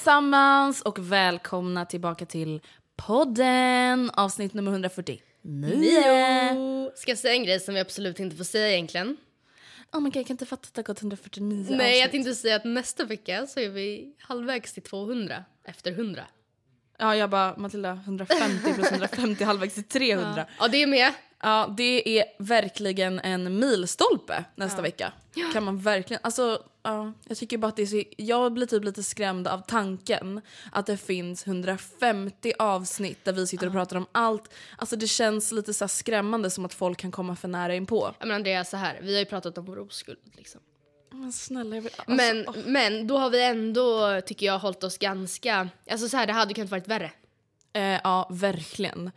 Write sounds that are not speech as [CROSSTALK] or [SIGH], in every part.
Allesammans och välkomna tillbaka till podden avsnitt nummer 149. Nio. Ska jag säga en grej som vi absolut inte får säga egentligen? Oh my god, jag kan inte fatta att det har gått 149 Nej, jag avsnitt. tänkte säga att nästa vecka så är vi halvvägs till 200 efter 100. Ja, jag bara Matilda, 150 plus 150 [LAUGHS] halvvägs till 300. Ja, det är med. Ja, det är verkligen en milstolpe nästa vecka. Kan man verkligen, alltså ja, jag tycker bara att det är så, jag blir typ lite skrämd av tanken att det finns 150 avsnitt där vi sitter och pratar om allt. Alltså det känns lite så skrämmande som att folk kan komma för nära inpå. Ja, men Andrea, så här, vi har ju pratat om vår oskuld liksom. Men snälla, jag vill, alltså, Men, åh. men då har vi ändå, tycker jag, hållit oss ganska... Alltså så här, det hade kunnat varit värre. Eh, ja, verkligen.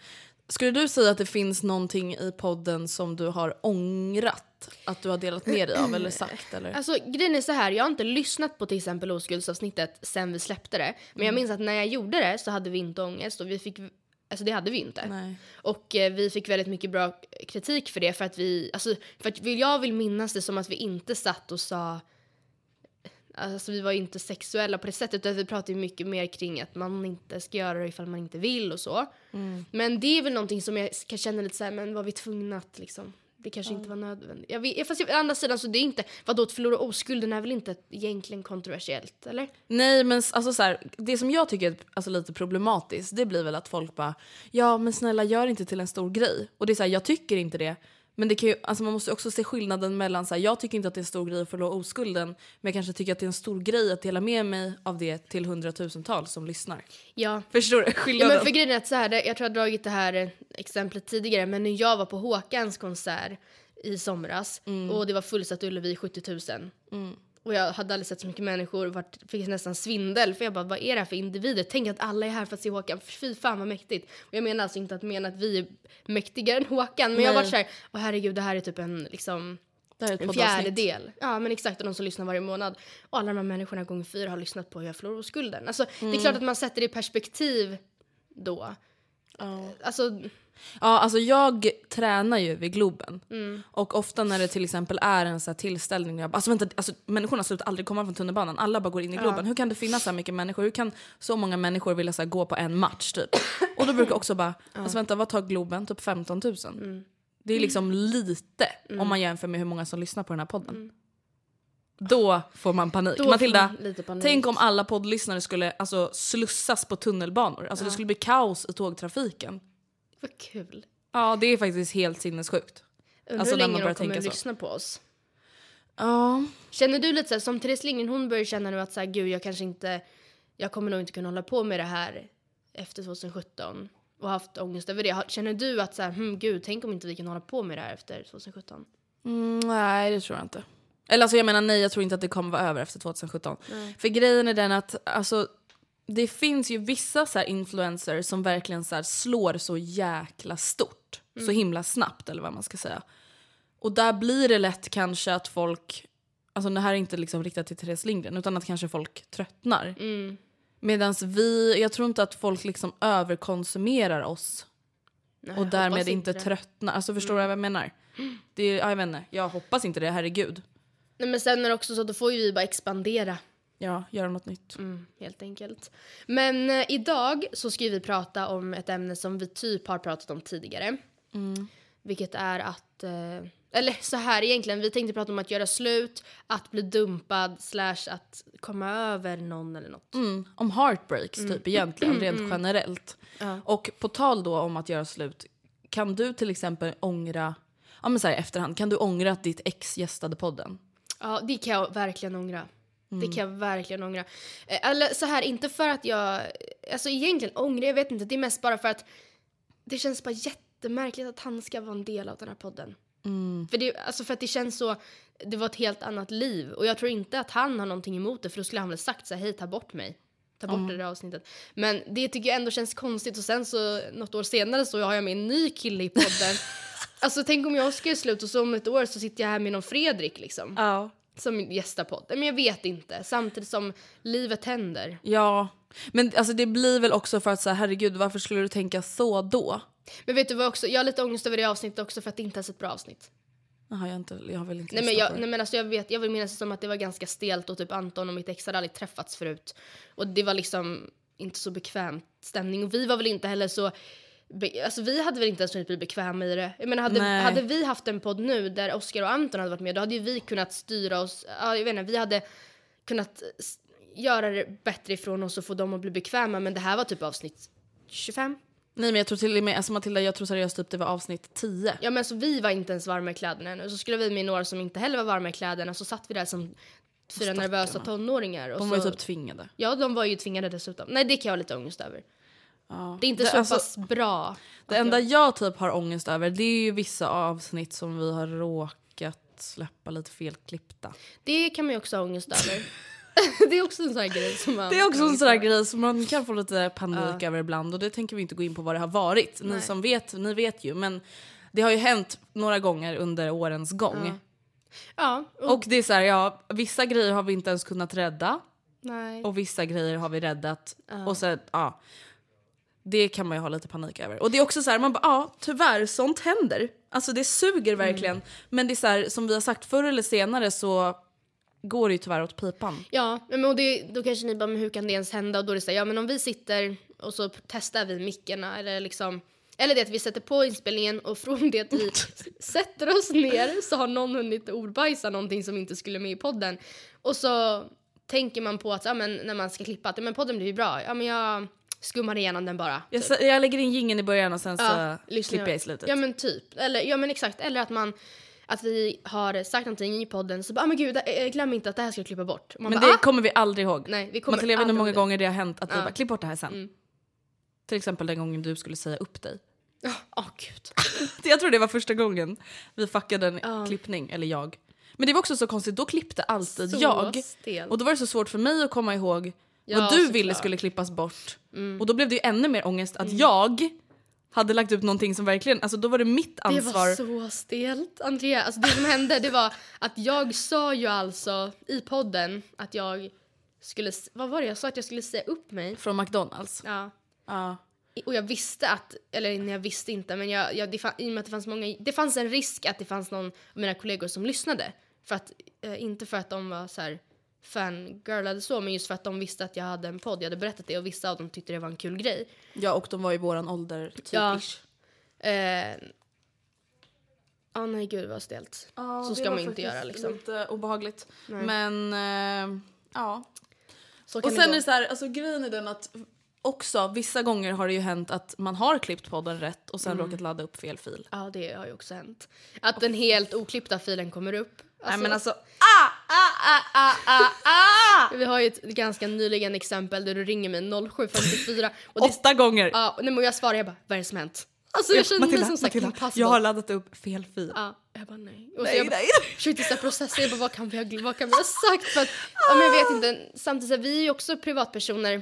Skulle du säga att det finns någonting i podden som du har ångrat att du har delat med dig av eller sagt? Eller? Alltså grejen är så här, jag har inte lyssnat på till exempel oskuldsavsnittet sen vi släppte det. Men jag minns att när jag gjorde det så hade vi inte ångest och vi fick, alltså det hade vi inte. Nej. Och eh, vi fick väldigt mycket bra kritik för det för att vi, alltså för att jag vill minnas det som att vi inte satt och sa Alltså vi var ju inte sexuella på det sättet utan vi pratade mycket mer kring att man inte ska göra det ifall man inte vill och så. Men det är väl någonting som jag kan känna lite så här, men var vi tvungna att liksom det kanske inte var nödvändigt. Jag vet, fast å andra sidan så det är inte, vadå att förlora oskulden är väl inte egentligen kontroversiellt eller? Nej men alltså så här, det som jag tycker är alltså, lite problematiskt det blir väl att folk bara ja men snälla gör inte till en stor grej. Och det är så här, jag tycker inte det. Men det kan ju, alltså man måste också se skillnaden mellan så här, jag tycker inte att det är en stor grej att förlora oskulden men jag kanske tycker att det är en stor grej att dela med mig av det till hundratusentals som lyssnar. Ja. Förstår du Ja, skillnaden? men för grejen är att så här, jag tror jag har dragit det här exemplet tidigare, men när jag var på Håkans konsert i somras och det var fullsatt Ullevi 70 000 och jag hade aldrig sett så mycket människor och vart, fick nästan svindel för jag bara vad är det här för individer? Tänk att alla är här för att se Håkan, fy fan vad mäktigt. Och jag menar alltså inte att mena att vi är mäktigare än Håkan men jag var Nej. så här, åh herregud det här är typ en liksom en fjärdedel. Ja men exakt, och de som lyssnar varje månad. Och alla de här människorna gånger fyra har lyssnat på hur jag förlorar oskulden. Alltså det är klart att man sätter det i perspektiv då. Alltså, Ja, alltså jag tränar ju vid Globen. Mm. Och ofta när det till exempel är en så tillställning, jag bara, alltså vänta, alltså, människorna slutar aldrig komma från tunnelbanan, alla bara går in i Globen. Hur kan det finnas så mycket människor? Hur kan så många människor vilja så gå på en match typ? Och då brukar jag också bara, alltså vänta vad tar Globen? Typ 15 000? Mm. Det är liksom lite om man jämför med hur många som lyssnar på den här podden. Mm. Då får man panik. Då Matilda, panik. tänk om alla poddlyssnare skulle alltså, slussas på tunnelbanor. Alltså det skulle bli kaos i tågtrafiken. Vad kul. Ja, det är faktiskt helt sinnessjukt. Undrar Alltså, hur länge de kommer lyssna på oss. Ja. Känner du lite så här, som Therese Lindgren, hon börjar känna nu att så här, gud jag kanske inte, jag kommer nog inte kunna hålla på med det här efter 2017 och haft ångest över det. Känner du att så här, hm, gud, tänk om inte vi kan hålla på med det här efter 2017? Mm, nej, det tror jag inte. Eller alltså jag menar nej, jag tror inte att det kommer vara över efter 2017. För grejen är den att alltså, det finns ju vissa så influencers som verkligen så slår så jäkla stort. Så himla snabbt eller vad man ska säga. Och där blir det lätt kanske att folk, alltså det här är inte liksom riktat till Therese Lindgren, utan att kanske folk tröttnar. Medan vi, jag tror inte att folk liksom överkonsumerar oss Nej, och därmed inte det. tröttnar. Alltså förstår du vad jag menar? Det är, ja, jag vet inte, jag hoppas inte det, herregud. Nej, men sen är det också så att då får ju vi bara expandera. Ja, göra något nytt. Mm, helt enkelt. Men eh, idag så ska vi prata om ett ämne som vi typ har pratat om tidigare. Vilket är att, eh, eller så här egentligen, vi tänkte prata om att göra slut, att bli dumpad, slash att komma över någon eller något. Mm, om heartbreaks typ egentligen, [CLEARS THROAT] rent generellt. Ja. Och på tal då om att göra slut, kan du till exempel ångra, ja men så här i efterhand, kan du ångra att ditt ex gästade podden? Ja, det kan jag verkligen ångra. Det Mm. kan jag verkligen ångra. Eh, Eller så här, inte för att jag... Alltså egentligen ångra, jag vet inte. Det är mest bara för att det känns bara jättemärkligt att han ska vara en del av den här podden. Mm. För, det, alltså för att det känns så... Det var ett helt annat liv. Och jag tror inte att han har någonting emot det för då skulle han väl sagt så här, hej ta bort mig. Ta bort det där avsnittet. Men det tycker jag ändå känns konstigt och sen så något år senare så har jag med en ny kille i podden. [LAUGHS] alltså tänk om jag ska göra slut och så om ett år så sitter jag här med någon Fredrik liksom Ja. Som gästar podden. Men jag vet inte. Samtidigt som livet händer. Ja, men alltså det blir väl också för att så här, herregud varför skulle du tänka så då? Men vet du vad också? Jag har lite ångest över det avsnittet också för att det inte är ett bra avsnitt. Jaha, jag, inte, jag har väl inte Nej men, jag, nej men alltså jag vet, jag vill minnas det som att det var ganska stelt och typ Anton och mitt ex hade aldrig träffats förut. Och det var liksom inte så bekväm stämning och vi var väl inte heller så alltså vi hade väl inte ens hunnit bli bekväma i det. Jag menar, hade, Nej. hade vi haft en podd nu där Oscar och Anton hade varit med då hade ju vi kunnat styra oss. Ja, jag vet inte, vi hade kunnat göra det bättre ifrån oss och få dem att bli bekväma. Men det här var typ avsnitt 25. Nej men jag tror till och med, alltså Matilda jag tror seriöst typ det var avsnitt 10. Ja men så vi var inte ens varma i kläderna ännu. Så skulle vi med några som inte heller var varma i kläderna så satt vi där som fyra nervösa tonåringar. Och De var ju typ tvingade. Ja de var ju tvingade dessutom. Nej det kan jag ha lite ångest över. Det är inte Det- så alltså, pass bra. Det enda jag- jag typ har ångest över det är ju vissa avsnitt som vi har råkat släppa lite felklippta. Det kan man ju också ha ångest över. [LAUGHS] det är också en sån här grej som man... Det är också en sån över. grej som man kan få lite panik över ibland och det tänker vi inte gå in på vad det har varit. Ni Nej. som vet, ni vet ju men det har ju hänt några gånger under årens gång. Ja, och, Och det är så här, ja, vissa grejer har vi inte ens kunnat rädda nej. och vissa grejer har vi räddat. Och så, ja, det kan man ju ha lite panik över. Och det är också så här, man bara, ja tyvärr, sånt händer. Alltså det suger verkligen. Men det är så här, som vi har sagt, förr eller senare så går det ju tyvärr åt pipan. Ja, men och det, då kanske ni bara, men hur kan det ens hända? Och då är det så här, ja men om vi sitter och så testar vi mickarna eller liksom eller det att vi sätter på inspelningen och från det att vi [LAUGHS] sätter oss ner så har någon hunnit ordbajsa någonting som inte skulle med i podden. Och så tänker man på att ja, men när man ska klippa att ja, men podden blir ju bra. Ja men jag skummar igenom den bara. Jag, sä- jag lägger in jingeln i början och sen så Ja, lyssna. klipper jag i slutet. Ja men typ. Eller, ja men exakt. Eller att man att vi har sagt någonting i podden så bara ah, men gud eh, glöm inte att det här ska jag klippa bort. Man Men bara, det ah! kommer vi aldrig ihåg. Nej, vi kommer Matilda, jag vet inte hur många gånger det har hänt att vi Ja. bara, klipp bort det här sen. Mm. Till exempel den gången du skulle säga upp dig. Åh oh, gud. [LAUGHS] Jag tror det var första gången vi fuckade en Ja. klippning, eller jag. Men det var också så konstigt, då klippte alltid Så jag. stelt. Och då var det så svårt för mig att komma ihåg Ja, vad du ville skulle klippas bort. Mm. Och då blev det ju ännu mer ångest att jag hade lagt upp någonting som verkligen, alltså då var det mitt Det ansvar. var så stelt. Andrea, alltså det som hände det var att jag sa ju alltså i podden att jag skulle, vad var det jag sa? Att jag skulle säga upp mig. Från McDonalds. Ja. Ja. Och jag visste att, eller nej jag visste inte men jag, jag, det, fa- i och med att det fanns många, det fanns en risk att det fanns någon av mina kollegor som lyssnade. För att, eh, inte för att de var så här fangirlade så men just för att de visste att jag hade en podd, jag hade berättat det och vissa av dem tyckte det var en kul grej. ja, och de var i våran ålder, typ Ja. Eh, Ja nej gud vad stelt. Ja, så det ska var man inte faktiskt göra liksom. lite obehagligt. Nej. Men eh, ja. Så Och kan sen är det det så här, alltså grejen är den att också vissa gånger har det ju hänt att man har klippt podden rätt och sen Mm. råkat ladda upp fel fil. Ja det har ju också hänt. Att den helt oklippta filen kommer upp. Nej men alltså, ah, ah, ah, ah, ah, ah! Vi har ju ett ganska nyligen exempel där du ringer mig 0754 och det, Åtta gånger! ja, nej, men jag svarar jag bara vad är det som hänt? Alltså jag kände mig Matilda, som sagt Matilda, jag har laddat upp fel fil. Ja, jag bara nej. Och så Nej, jag bara, nej. försökte så processa, jag bara vad kan vi ha, vad kan vi ha sagt? För att, ja, men jag vet inte, samtidigt så vi är ju också privatpersoner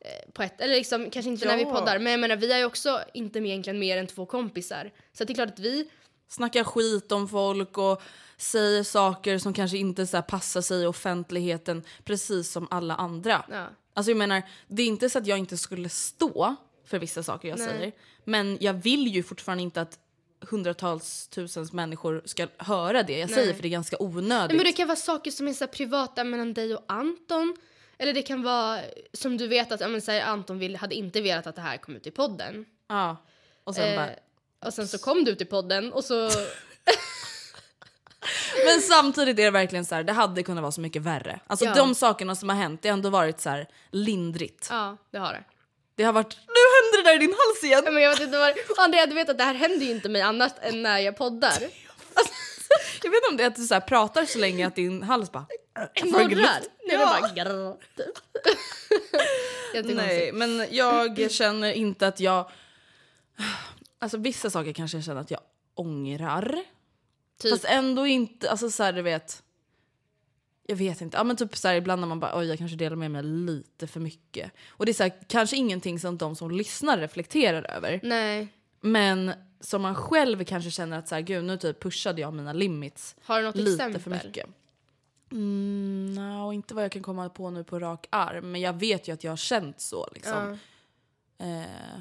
eh, på ett, eller liksom kanske inte när vi Ja. poddar, men jag menar vi är ju också inte med egentligen mer än två kompisar. Så det är klart att vi, Snackar skit om folk och säger saker som kanske inte så passar sig i offentligheten precis som alla andra. ja. Alltså jag menar, det är inte så att jag inte skulle stå för vissa saker jag Nej. säger. Men jag vill ju fortfarande inte att hundratals tusens människor ska höra det jag säger för det är ganska onödigt. Nej, men det kan vara saker som är så privata mellan dig och Anton. Eller det kan vara som du vet att ja, men, så här, Anton vill, hade inte velat att det här kom ut i podden. Ja. Och sen Eh, bara... och sen så kom det ut i podden och så... [LAUGHS] Men samtidigt är det verkligen så här, det hade kunnat vara så mycket värre. Alltså Ja. de sakerna som har hänt, det har ändå varit så här lindrigt. ja, det har det. Det har varit, nu händer det där i din hals igen! Ja, Men jag vet inte vad... Andrea, du vet att det här händer ju inte mig annat än när jag poddar. [LAUGHS] Jag vet inte om det är att du så här pratar så länge att din hals bara... Morrar. Nej, men bara grrr, [LAUGHS] typ. Nej, men jag känner inte att jag... Alltså vissa saker kanske jag känner att jag ångrar. Typ. Fast ändå inte, alltså så här, du vet. Jag vet inte, ja men typ så här, ibland när man bara oj jag kanske delar med mig lite för mycket. Och det är så här, kanske ingenting som de som lyssnar reflekterar över. Nej. Men som man själv kanske känner att så här, gud nu typ pushade jag mina limits Har du något lite exempel? för mycket. Mm, no, inte vad jag kan komma på nu på rak arm. Men jag vet ju att jag har känt så liksom. Eh,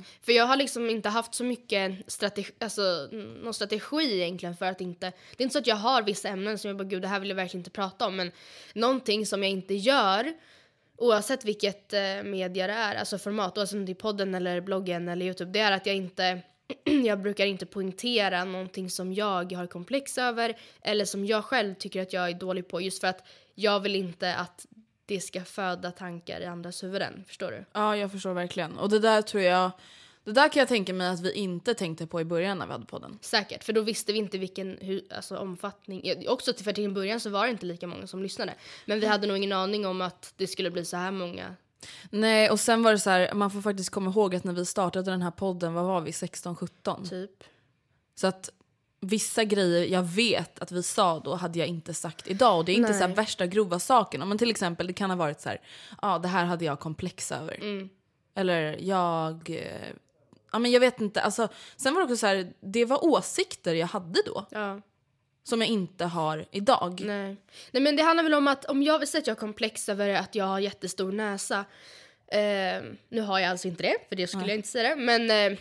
ja. För jag har liksom inte haft så mycket strategi, alltså, någon strategi egentligen för att inte... Det är inte så att jag har vissa ämnen som jag bara gud det här vill jag verkligen inte prata om men någonting som jag inte gör oavsett vilket eh, media det är, alltså format, oavsett om det är podden eller bloggen eller Youtube, det är att jag inte [CLEARS THROAT] jag brukar inte poängtera någonting som jag har komplex över eller som jag själv tycker att jag är dålig på just för att jag vill inte att det ska föda tankar i andras huvuden. Förstår du? ja, jag förstår verkligen. Och det där tror jag... Det där kan jag tänka mig att vi inte tänkte på i början när vi hade podden. Säkert, för då visste vi inte vilken hu- alltså, omfattning. Också för till en början så var det inte lika många som lyssnade. Men vi hade nog ingen aning om att det skulle bli så här många. Nej, och sen var det så här, man får faktiskt komma ihåg att när vi startade den här podden, vad var vi, 16-17? Typ. Så att vissa grejer jag vet att vi sa då hade jag inte sagt idag. Och det är inte Nej. så här värsta grova sakerna. Men till exempel det kan ha varit så här, ja det här hade jag komplex över. Mm. Eller jag, eh, ja men jag vet inte. Alltså, sen var det också så här, det var åsikter jag hade då. Ja, Som jag inte har idag. nej. Nej men det handlar väl om att om jag vill säga att jag har komplex över att jag har jättestor näsa. Eh, nu har jag alltså inte det, för det skulle jag inte säga det. Men eh,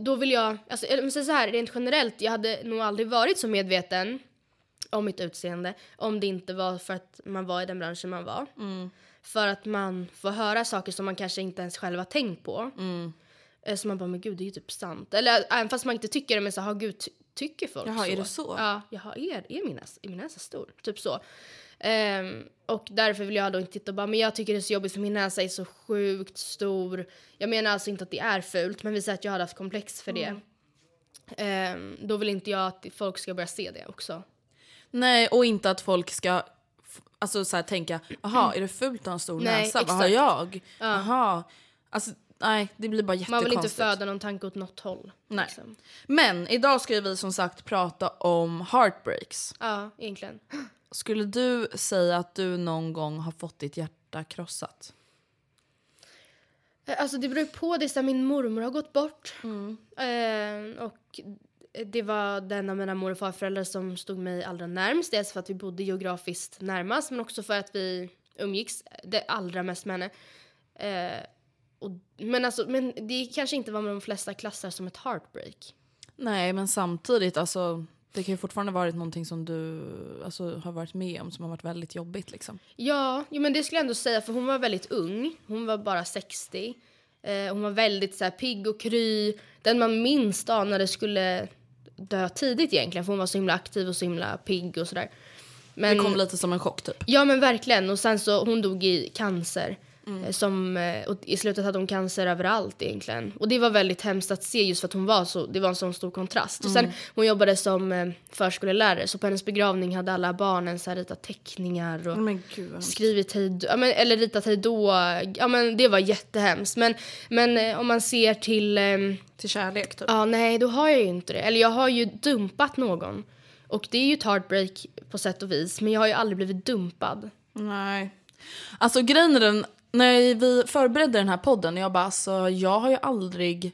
då vill jag, alltså men så här rent generellt, jag hade nog aldrig varit så medveten om mitt utseende om det inte var för att man var i den branschen man var. För att man får höra saker som man kanske inte ens själv har tänkt på. Eh, Så man bara, men gud det är ju typ sant. Eller även fast man inte tycker det, men så, "Ha, gud ty- tycker folk Jaha, så? är det så? Ja, jaha, är, är, min näsa, är min näsa stor? Typ så. Ehm, och därför vill jag då inte titta och bara, men jag tycker det är så jobbigt för min näsa är så sjukt stor. Jag menar alltså inte att det är fult, men vi säger att jag hade haft komplex för det. Mm. Ehm, då vill inte jag att folk ska börja se det också. Nej, och inte att folk ska alltså, så här, tänka, jaha är det fult att ha en stor Nej, näsa? Vad har jag? Jaha. Alltså, nej, det blir bara jättekonstigt. Man vill inte föda någon tanke åt något håll. Nej. liksom. Men idag ska vi som sagt prata om heartbreaks. Ja, egentligen. Skulle du säga att du någon gång har fått ditt hjärta krossat? Eh, Alltså det beror på. Det är min mormor har gått bort. Eh, och det var den av mina mor och farföräldrar som stod mig allra närmst. Dels för att vi bodde geografiskt närmast men också för att vi umgicks det allra mest med henne. Eh, och, men, alltså, men det kanske inte var med de flesta klassar som ett heartbreak. Nej, men samtidigt, alltså, det kan ju fortfarande varit någonting som du alltså, har varit med om som har varit väldigt jobbigt. Liksom. Ja, jo, men det skulle jag ändå säga för hon var väldigt ung. Hon var bara 60. Eh, hon var väldigt så här, pigg och kry. Den man minst anade skulle dö tidigt egentligen för hon var så himla aktiv och så himla pigg och sådär. Men, Det kom lite som en chock typ. Ja men verkligen och sen så hon dog i cancer. Eh, Som, eh, och I slutet hade hon cancer överallt egentligen. Och det var väldigt hemskt att se just för att hon var så, det var en sån stor kontrast. Och sen hon jobbade som eh, förskolelärare så på hennes begravning hade alla barnen så här ritat teckningar och gud skrivit hej ja, men, eller ritat hej då. Ja men det var jättehemskt. Men, men om man ser till, ehm, Till kärlek typ. ja nej då har jag ju inte det. Eller jag har ju dumpat någon. Och det är ju ett heartbreak på sätt och vis. Men jag har ju aldrig blivit dumpad. Nej. Alltså grejen är den, när vi förberedde den här podden, jag bara alltså jag har ju aldrig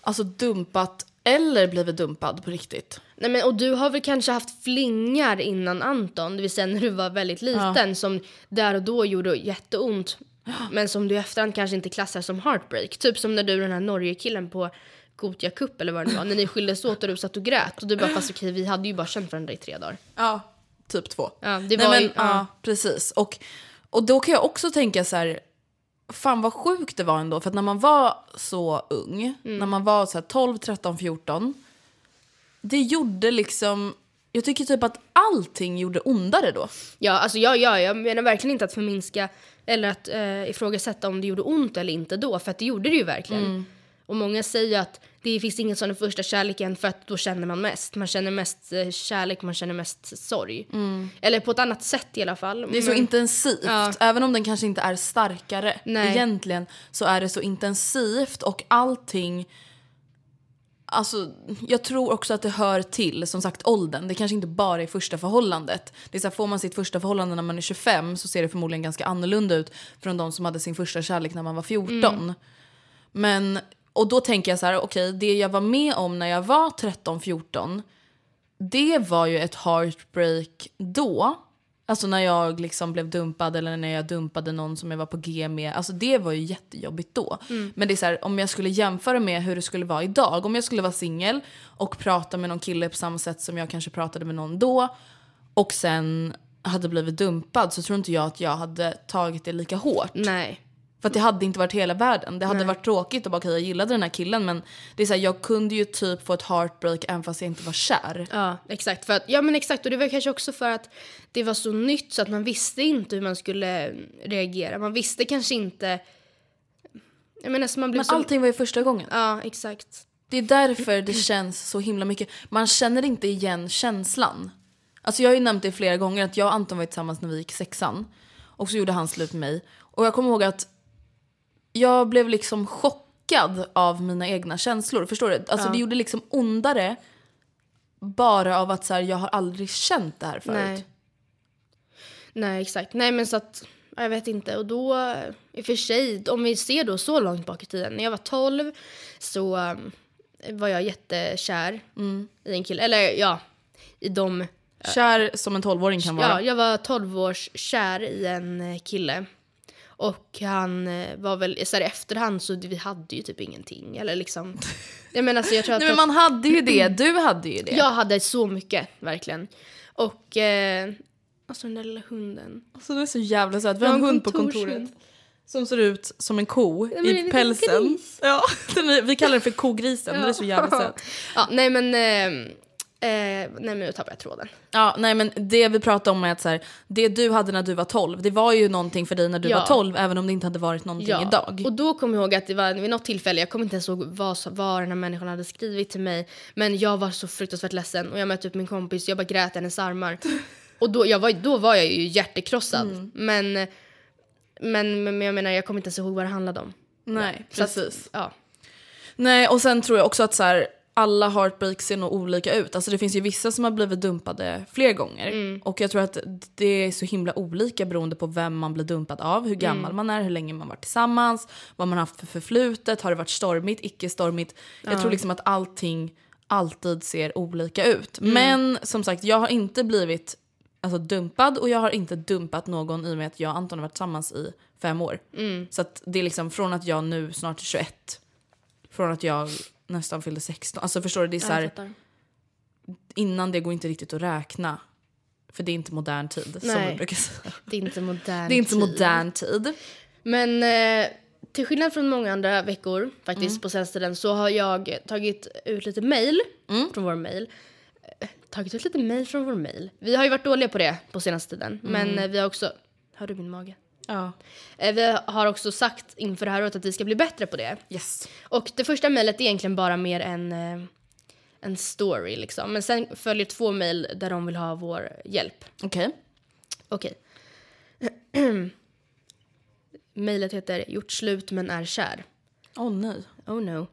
alltså dumpat eller blivit dumpad på riktigt. Nej, men, och du har väl kanske haft flingar innan Anton, det vill säga när du var väldigt liten som där och då gjorde jätteont. Men som du i efterhand kanske inte klassar som heartbreak. Typ som när du den här Norge-killen på Gothia Cup eller vad det var, när ni skildes åt och du satt och grät. Och du bara fast okej vi hade ju bara känt varandra i tre dagar. Ja, typ två. Ja, det Nej, var men, ju, ja. ja. precis. Och, och då kan jag också tänka så här, fan vad sjukt det var ändå. För att när man var så ung, Mm. när man var så här 12, 13, 14. Det gjorde liksom, jag tycker typ att allting gjorde ondare då. Ja, alltså ja, ja, jag menar verkligen inte att förminska eller att eh, ifrågasätta om det gjorde ont eller inte då, för att det gjorde det ju verkligen. Och många säger att det finns inget som den första kärleken för att då känner man mest. Man känner mest eh, kärlek, man känner mest sorg. Eller på ett annat sätt i alla fall. Det är så Men- intensivt. Ja. Även om den kanske inte är starkare Nej. egentligen så är det så intensivt och allting Alltså, jag tror också att det hör till, som sagt, åldern. Det kanske inte bara är första förhållandet. Det är så här, får man sitt första förhållande när man är 25 så ser det förmodligen ganska annorlunda ut från de som hade sin första kärlek när man var 14. Men, och då tänker jag så här, okej, det jag var med om när jag var 13-14 det var ju ett heartbreak då. Alltså när jag liksom blev dumpad eller när jag dumpade någon som jag var på G med. Alltså det var ju jättejobbigt då. Men det är så här, om jag skulle jämföra med hur det skulle vara idag. Om jag skulle vara singel och prata med någon kille på samma sätt som jag kanske pratade med någon då. Och sen hade blivit dumpad så tror inte jag att jag hade tagit det lika hårt. Nej. För att det hade inte varit hela världen. Det hade varit tråkigt och bara okej jag gillade den här killen men det är så här, jag kunde ju typ få ett heartbreak även fast jag inte var kär. Ja, exakt. För att, ja, men exakt. Och det var kanske också för att det var så nytt så att man visste inte hur man skulle reagera. Man visste kanske inte... Jag menar, så man blev Men så... allting var ju första gången. Ja, exakt. Det är därför det känns så himla mycket. Man känner inte igen känslan. Alltså jag har ju nämnt det flera gånger att jag och Anton var tillsammans när vi gick sexan. Och så gjorde han slut med mig. Och jag kommer ihåg att jag blev liksom chockad av mina egna känslor. Förstår du? Alltså det gjorde liksom ondare bara av att så här, jag har aldrig känt det här förut. Nej. Nej, exakt. Nej, men så att... ja, Jag vet inte. Och då, i och för sig, om vi ser då så långt bak i tiden. När jag var 12 så um, var jag jättekär i en kille. Eller ja, i de... Kär som en tolvåring kan vara. Ja, jag var 12 års kär i en eh, kille. Och han eh, var väl, så här efterhand så vi hade ju typ ingenting. Eller liksom... Jag menar alltså jag tror [LAUGHS] att... Nej, men man hade ju det, du hade ju det. Jag hade så mycket, verkligen. Och... Eh, alltså den där lilla hunden. Alltså det är så jävla söt. Vi har Ja, en hund på kontoret. Som ser ut som en ko en i pälsen. Ja, [LAUGHS] den är, vi kallar den för kogrisen, den är så jävla [LAUGHS] söt. Ja, nej men... Eh, eh, nej men nu tappade jag tråden. Ja, nej men det vi pratar om är att så här, det du hade när du var 12, det var ju någonting för dig när du Ja. var 12 även om det inte hade varit någonting idag. Och då kommer jag ihåg att det var vid något tillfälle, jag kommer inte ens ihåg vad, vad den här människan hade skrivit till mig. Men jag var så fruktansvärt ledsen och jag mötte upp min kompis, jag bara grät i hennes armar. [LAUGHS] Och då, jag var, då var jag ju hjärtekrossad. Mm. Men, men, men jag menar, jag kommer inte ens ihåg vad det handlade om. Nej, att- precis. ja. Nej, och sen tror jag också att så här, alla heartbreaks ser nog olika ut. Alltså det finns ju vissa som har blivit dumpade fler gånger. Mm. Och jag tror att det är så himla olika beroende på vem man blir dumpad av, hur gammal Mm. man är, hur länge man varit tillsammans, vad man har haft för förflutet, har det varit stormigt, icke stormigt. Jag tror liksom att allting alltid ser olika ut. Mm. Men som sagt, jag har inte blivit alltså, dumpad och jag har inte dumpat någon i och med att jag och Anton har varit tillsammans i fem år. Mm. Så att det är liksom från att jag nu snart är 21 från att jag nästan fyllde 16. Alltså förstår du, det är så här, innan det går inte riktigt att räkna. För det är inte modern tid som Nej. vi brukar säga. Det är inte modern [LAUGHS] Det är inte tid. modern tid. Men eh, till skillnad från många andra veckor faktiskt Mm. på senaste tiden så har jag tagit ut lite mail Mm. från vår mail. Eh, Tagit ut lite mail från vår mail. Vi har ju varit dåliga på det på senaste tiden. Mm. Men vi har också... Hör du min mage? Ja. Eh, Vi har också sagt inför det här året att vi ska bli bättre på det. Yes. Och det första mejlet är egentligen bara mer en, eh, en story liksom. Men sen följer två mejl där de vill ha vår hjälp. Okej. Okej. [CLEARS THROAT] Mejlet heter Gjort slut men är kär. Åh nej. Oh no.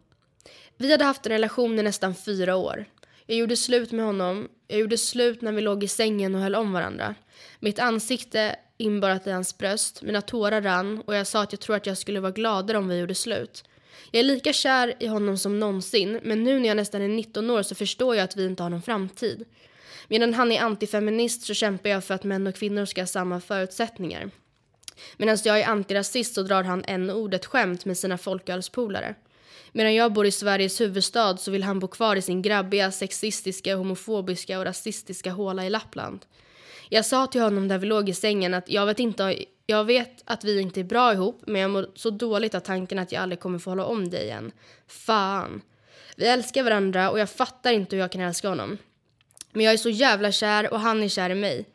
Vi hade haft en relation i nästan fyra år. Jag gjorde slut med honom. Jag gjorde slut när vi låg i sängen och höll om varandra. Mitt ansikte inborrat i hans bröst, mina tårar rann och jag sa att jag tror att jag skulle vara gladare om vi gjorde slut. Jag är lika kär i honom som någonsin, men nu när jag nästan är 19 år så förstår jag att vi inte har någon framtid. Medan han är antifeminist så kämpar jag för att män och kvinnor ska ha samma förutsättningar. Medan jag är antirasist så drar han en ordet skämt med sina folkölspolare. Medan jag bor i Sveriges huvudstad så vill han bo kvar i sin grabbiga, sexistiska, homofobiska och rasistiska håla i Lappland. Jag sa till honom där vi låg i sängen att jag vet, inte, jag vet att vi inte är bra ihop men jag mår så dåligt av tanken att jag aldrig kommer få hålla om dig igen. Fan. Vi älskar varandra och jag fattar inte hur jag kan älska honom. Men jag är så jävla kär och han är kär i mig.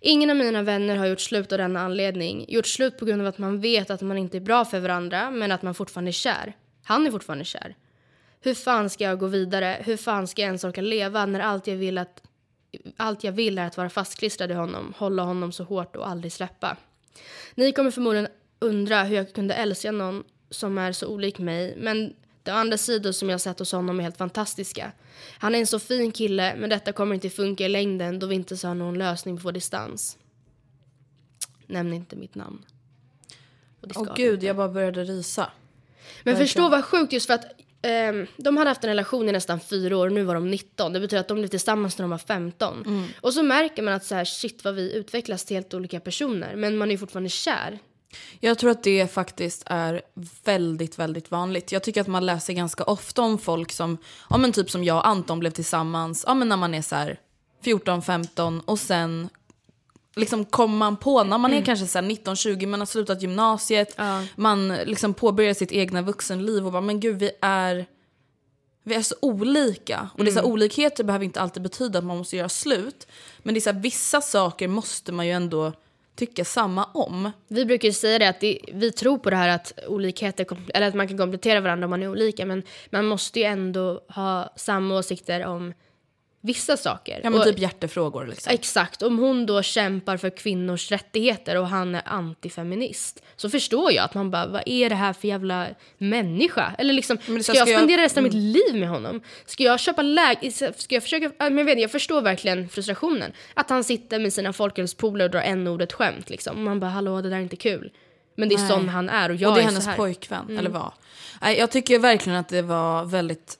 Ingen av mina vänner har gjort slut av denna anledning. Gjort slut på grund av att man vet att man inte är bra för varandra men att man fortfarande är kär. Han är fortfarande kär. Hur fan ska jag gå vidare? Hur fan ska jag ens orka leva när allt jag vill, att, allt jag vill är att vara fastklistrad i honom, hålla honom så hårt och aldrig släppa? Ni kommer förmodligen undra hur jag kunde älska någon som är så olik mig men de andra sidor som jag sett hos honom är helt fantastiska. Han är en så fin kille men detta kommer inte funka i längden då vi inte har någon lösning på distans. Nämn inte mitt namn. Åh du gud, inte. jag bara började rysa. Men Verkligen. förstå vad sjukt just för att ehm, de hade haft en relation i nästan fyra år och nu var de 19. Det betyder att de blev tillsammans när de var 15. Mm. Och så märker man att så här, shit vad vi utvecklas till helt olika personer. Men man är ju fortfarande kär. Jag tror att det faktiskt är väldigt, väldigt vanligt. Jag tycker att man läser ganska ofta om folk som, ja men typ som jag och Anton blev tillsammans, ja men när man är så här 14, 15 och sen liksom kommer man på när man är kanske så här 19, 20, man har slutat gymnasiet, Ja. man liksom påbörjar sitt egna vuxenliv och bara men gud vi är vi är så olika. Och dessa olikheter behöver inte alltid betyda att man måste göra slut. Men det är så här, vissa saker måste man ju ändå tycka samma om. Vi brukar ju säga det att det, vi tror på det här att olikheter, kom- eller att man kan komplettera varandra om man är olika. Men man måste ju ändå ha samma åsikter om vissa saker. Ja men Och- typ hjärtefrågor liksom. Exakt, om hon då kämpar för kvinnors rättigheter och han är antifeminist så förstår jag att man bara, vad är det här för jävla människa? Eller liksom, ska jag ska jag- Mm. spendera resten av mitt liv med honom? Ska jag köpa läg... Ska jag försöka... Men jag, vet, jag förstår verkligen frustrationen. Att han sitter med sina folkölspolare och drar en ordet skämt liksom. Och man bara, hallå det där är inte kul. Men det är Nej. sån han är och jag och det är är hennes så här. pojkvän, eller vad? Jag tycker verkligen att det var väldigt,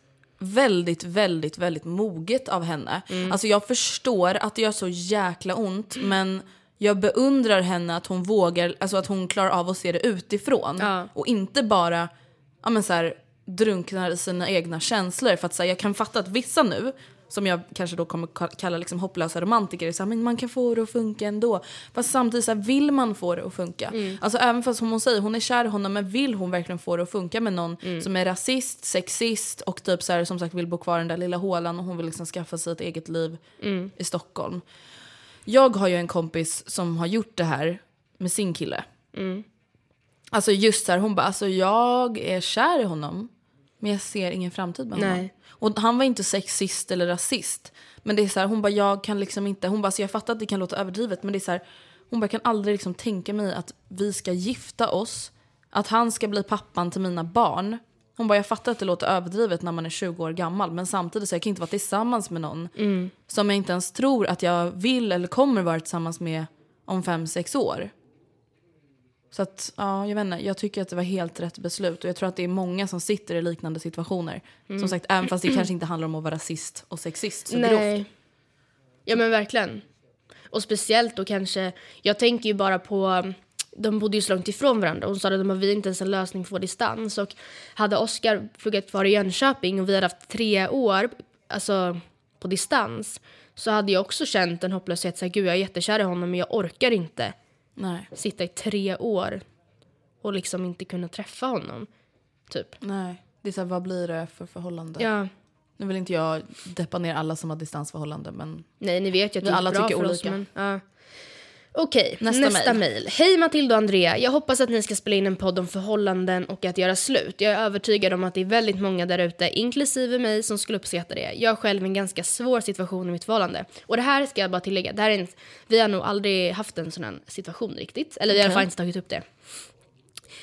väldigt, väldigt, väldigt moget av henne. Alltså jag förstår att det gör så jäkla ont, men jag beundrar henne att hon vågar, alltså att hon klarar av att se det utifrån. Ja. Och inte bara, ja men så här, drunknar i sina egna känslor. För att så här, jag kan fatta att vissa nu, som jag kanske då kommer ka- kalla liksom hopplösa romantiker, så här, men man kan få det att funka ändå. Fast samtidigt så här, vill man få det att funka? Alltså även fast som hon säger, hon är kär i honom, men vill hon verkligen få det att funka med någon som är rasist, sexist och typ så här, som sagt vill bo kvar i den där lilla hålan och hon vill liksom skaffa sig ett eget liv i Stockholm. Jag har ju en kompis som har gjort det här med sin kille. Alltså just så här, hon bara, alltså jag är kär i honom. Men jag ser ingen framtid med honom. Nej. Och han var inte sexist eller rasist. Men det är så här, hon bara, jag kan liksom inte, hon bara, så jag fattar att det kan låta överdrivet. Men det är så här, hon bara, jag kan aldrig liksom tänka mig att vi ska gifta oss. Att han ska bli pappan till mina barn. Hon bara, jag fattar att det låter överdrivet när man är 20 år gammal. Men samtidigt så jag kan inte vara tillsammans med någon som jag inte ens tror att jag vill eller kommer vara tillsammans med om fem sex år. Så att, ja, jag vet inte, jag tycker att det var helt rätt beslut och jag tror att det är många som sitter i liknande situationer. Som sagt, även fast det kanske inte handlar om att vara rasist och sexist så grovt. Nej. Ja men verkliligen. Och speciellt då kanske, jag tänker ju bara på, de bodde ju så långt ifrån varandra. Hon sa att de har vi inte ens en lösning på distans. Och hade Oskar pluggat kvar i Jönköping och vi hade haft tre år, alltså på distans. Så hade jag också känt en hopplöshet, såhär gud jag är jättekär i honom men jag orkar inte Nej, sitta i tre år och liksom inte kunna träffa honom. Typ. nej. Det är så här, vad blir det för förhållande? Ja, Nu vill inte jag deppa ner alla som har distansförhållande men nej ni vet ju att det är alla bra tycker för oss olika. men, ja. Okej, Nästa nästa, mejl. Hej Matilda och Andrea. Jag hoppas att ni ska spela in en podd om förhållanden och att göra slut. Jag är övertygad om att det är väldigt många där ute, inklusive mig, som skulle uppskatta det. Jag har själv en ganska svår situation i mitt förhållande. Och det här ska jag bara tillägga, det här är en, vi har nog aldrig haft en sån här situation riktigt. Eller vi har i alla fall inte tagit upp det.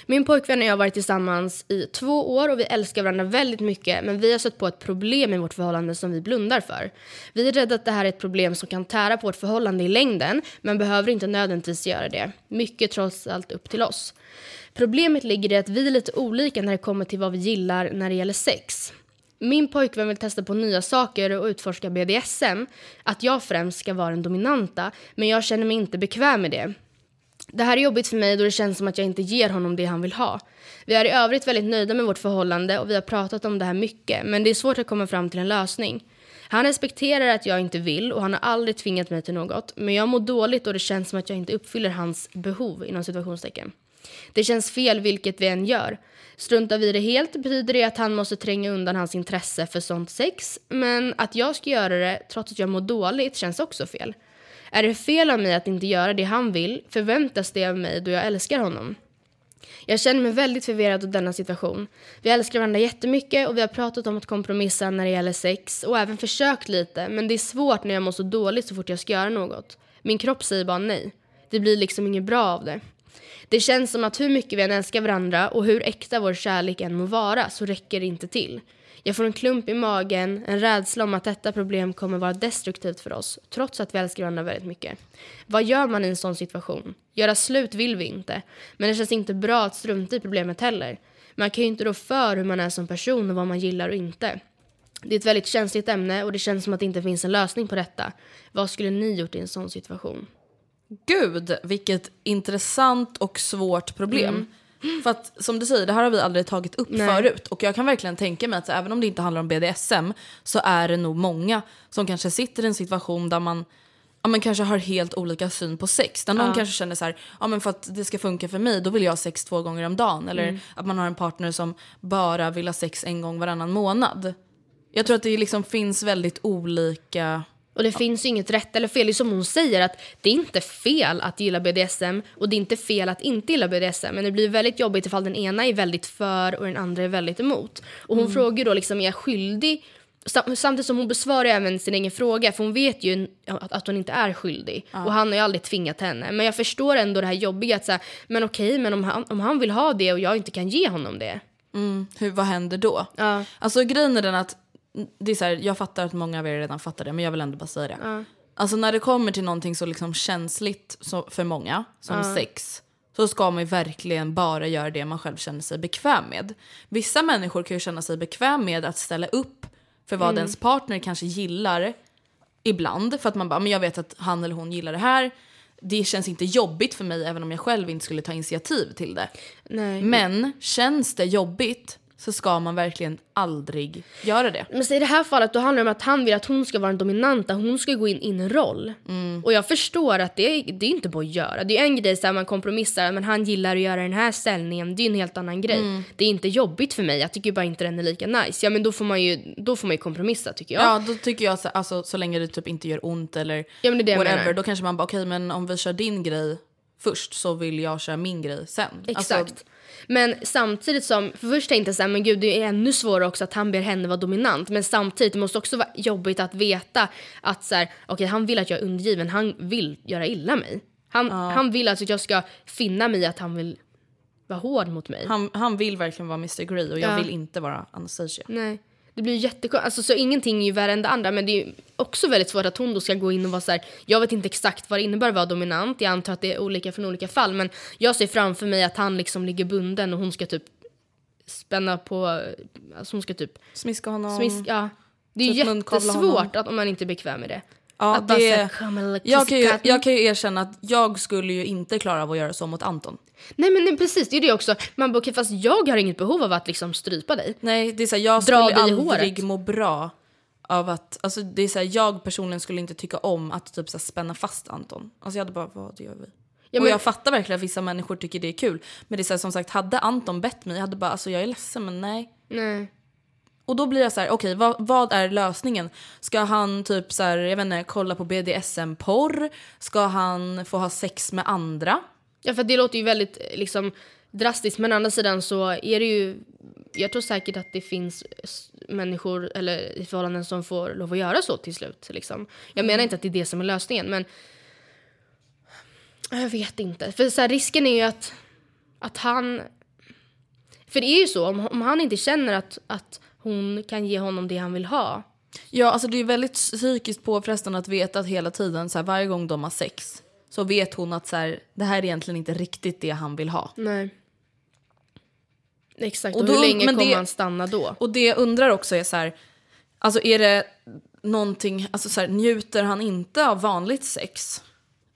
Min pojkvän och jag har varit tillsammans i två år och vi älskar varandra väldigt mycket men vi har stött på ett problem i vårt förhållande som vi blundar för. Vi är rädda att det här är ett problem som kan tära på vårt förhållande i längden men behöver inte nödvändigtvis göra det. Mycket trots allt upp till oss. Problemet ligger i att vi är lite olika när det kommer till vad vi gillar när det gäller sex. Min pojkvän vill testa på nya saker och utforska BDSM, att jag främst ska vara den dominanta, men jag känner mig inte bekväm med det. Det här är jobbigt för mig då det känns som att jag inte ger honom det han vill ha. Vi är i övrigt väldigt nöjda med vårt förhållande och vi har pratat om det här mycket men det är svårt att komma fram till en lösning. Han respekterar att jag inte vill och han har aldrig tvingat mig till något men jag mår dåligt och det känns som att jag inte uppfyller hans behov inom situationstecken. Det känns fel vilket vi än gör. Struntar vi i det helt betyder det att han måste tränga undan hans intresse för sånt sex men att jag ska göra det trots att jag mår dåligt känns också fel. Är det fel av mig att inte göra det han vill förväntas det av mig då jag älskar honom. Jag känner mig väldigt förvirrad av denna situation. Vi älskar varandra jättemycket och vi har pratat om att kompromissa när det gäller sex och även försökt lite men det är svårt när jag mår så dåligt så fort jag ska göra något. Min kropp säger bara nej. Det blir liksom inget bra av det. Det känns som att hur mycket vi än älskar varandra och hur äkta vår kärlek än må vara så räcker det inte till. Jag får en klump i magen, en rädsla om att detta problem kommer vara destruktivt för oss, trots att vi älskar varandra väldigt mycket. Vad gör man i en sån situation? Göra slut vill vi inte, men det känns inte bra att strunta i problemet heller. Man kan ju inte rå för hur man är som person och vad man gillar och inte. Det är ett väldigt känsligt ämne och det känns som att det inte finns en lösning på detta. Vad skulle ni gjort i en sån situation? Gud, vilket intressant och svårt problem. För att som du säger, det här har vi aldrig tagit upp Nej. förut. Och jag kan verkligen tänka mig att så, även om det inte handlar om BDSM så är det nog många som kanske sitter i en situation där man ja, men kanske har helt olika syn på sex. Där någon kanske känner så här, ja men för att det ska funka för mig då vill jag ha sex två gånger om dagen. Eller att man har en partner som bara vill ha sex en gång varannan månad. Jag tror att det liksom finns väldigt olika Och det finns ju inget rätt eller fel. Det är som hon säger att det är inte fel att gilla BDSM och det är inte fel att inte gilla BDSM. Men det blir väldigt jobbigt ifall den ena är väldigt för och den andra är väldigt emot. Och hon frågar då liksom, är jag skyldig? Sam- Samtidigt som hon besvarar även sin egen fråga för hon vet ju att att hon inte är skyldig. Och han har ju aldrig tvingat henne. Men jag förstår ändå det här jobbiga att säga, men okej, men om han, om han vill ha det och jag inte kan ge honom det. hur, vad händer då? Ja. Alltså grejen är den att, det är så här, jag fattar att många av er redan fattar det men jag vill ändå bara säga det. Alltså när det kommer till någonting så liksom känsligt så, för många, som sex, så ska man ju verkligen bara göra det man själv känner sig bekväm med. Vissa människor kan ju känna sig bekväm med att ställa upp för vad ens partner kanske gillar ibland. För att man bara, men jag vet att han eller hon gillar det här. Det känns inte jobbigt för mig även om jag själv inte skulle ta initiativ till det. Nej. Men känns det jobbigt så ska man verkligen aldrig göra det. Men i det här fallet då handlar det om att han vill att hon ska vara den dominanta, hon ska gå in i en roll. Och jag förstår att det, är- det är inte bara att göra. Det är en grej så man kompromissar, men han gillar att göra den här ställningen, det är en helt annan grej. Det är inte jobbigt för mig, jag tycker bara inte den är lika nice. Ja men då får man ju, då får man ju kompromissa tycker jag. Ja, då tycker jag så, alltså, så länge det typ inte gör ont eller Ja, men det är det whatever, då kanske man bara okej men om vi kör din grej först så vill jag köra min grej sen. Exakt. Alltså, men samtidigt som, för först tänkte jag såhär, men gud det är ännu svårare också att han ber henne vara dominant. Men samtidigt det måste också vara jobbigt att veta att så här, okej han vill att jag är undergiven, han vill göra illa mig. Han, han vill alltså att jag ska finna mig att han vill vara hård mot mig. han, han vill verkligen vara Mr Grey och jag Ja. vill inte vara Anastasia. Nej. Det blir jättekonstigt. Alltså, så ingenting är ju värre än det andra. Men det är också väldigt svårt att hon då ska gå in och vara så här. Jag vet inte exakt vad det innebär att vara dominant. Jag antar att det är olika från olika fall. Men jag ser framför mig att han liksom ligger bunden och hon ska typ spänna på... Alltså hon ska typ... Smiska honom. Smisk, ja. Det är Typ jättesvårt att, om man inte är bekväm med det. Ja, att bara det- säga come a little Jag kan, ju, jag kan ju erkänna att jag skulle ju inte klara av att göra så mot Anton. Nej men nej, precis, det är det också. Man bara, okej, fast jag har inget behov av att liksom strypa dig. Nej, det är så här, jag Dra skulle aldrig håret. må bra av att, alltså det är så här, jag personligen skulle inte tycka om att typ så här, spänna fast Anton. Alltså jag hade bara, vad gör vi? Ja, och men- jag fattar verkligen att vissa människor tycker det är kul. Men det är så här, som sagt, hade Anton bett mig, jag hade bara, alltså jag är ledsen men nej. Nej. Och då blir jag så här, okej vad, vad är lösningen? Ska han typ så här, jag vet inte, kolla på BDSM-porr? Ska han få ha sex med andra? Ja för det låter ju väldigt eh, liksom drastiskt men å andra sidan så är det ju jag tror säkert att det finns människor eller i förhållanden som får lov att göra så till slut. Liksom. Jag menar inte att det är det som är lösningen men jag vet inte. För så här, risken är ju att, att han... För det är ju så, om, om han inte känner att, att hon kan ge honom det han vill ha. Ja, alltså det är väldigt psykiskt påfrestande att veta att hela tiden, så här, varje gång de har sex, så vet hon att så här, det här är egentligen inte riktigt det han vill ha. Nej. Exakt, Och och, då- hur länge kommer det- han stanna då? Och det jag undrar också är så här, alltså är det någonting, alltså så här, njuter han inte av vanligt sex?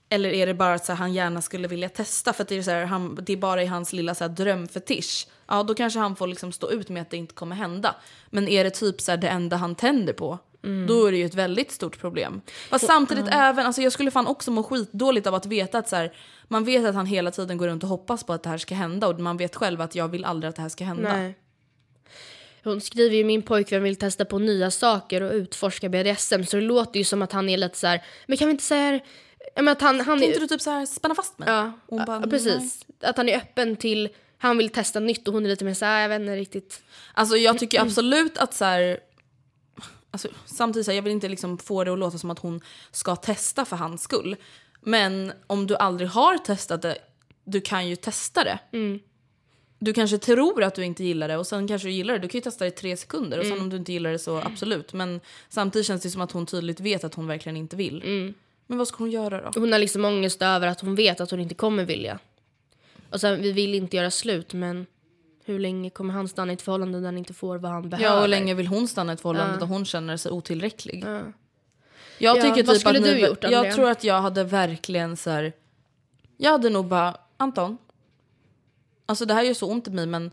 Eller är det bara att så här, han gärna skulle vilja testa för att det är, så här, han, det är bara i hans lilla så här, drömfetisch? Ja, då kanske han får liksom stå ut med att det inte kommer hända. Men är det typ så här, det enda han tänder på? Då är det ju ett väldigt stort problem. Fast samtidigt även, alltså jag skulle fan också må skitdåligt av att veta att så här, man vet att han hela tiden går runt och hoppas på att det här ska hända och man vet själv att jag vill aldrig att det här ska hända. Nej. Hon skriver ju min pojkvän vill testa på nya saker och utforska BDSM så det låter ju som att han är lite så här, men kan vi inte säga men att han, han Kan inte är, du typ så här spänna fast mig? ja, Och bara, ja, precis. Att han är öppen till, han vill testa nytt och hon är lite mer så här, jag vet inte riktigt. Alltså jag tycker absolut att så här, alltså, samtidigt så här, jag vill inte liksom få det att låta som att hon ska testa för hans skull. Men om du aldrig har testat det, du kan ju testa det. Du kanske tror att du inte gillar det och sen kanske du gillar det. Du kan ju testa det i tre sekunder och sen om du inte gillar det så absolut. Men samtidigt känns det som att hon tydligt vet att hon verkligen inte vill. Men vad ska hon göra då? Hon har liksom ångest över att hon vet att hon inte kommer vilja. Och sen, vi vill inte göra slut men hur länge kommer han stanna i ett förhållande där han inte får vad han behöver? Ja, och hur länge vill hon stanna i ett förhållande där hon känner sig otillräcklig? Jag Ja, tycker vad typ skulle att du ni, gjort, Jag Andrea? tror att jag hade verkligen så här. Jag hade nog bara, Anton. Alltså det här gör så ont i mig men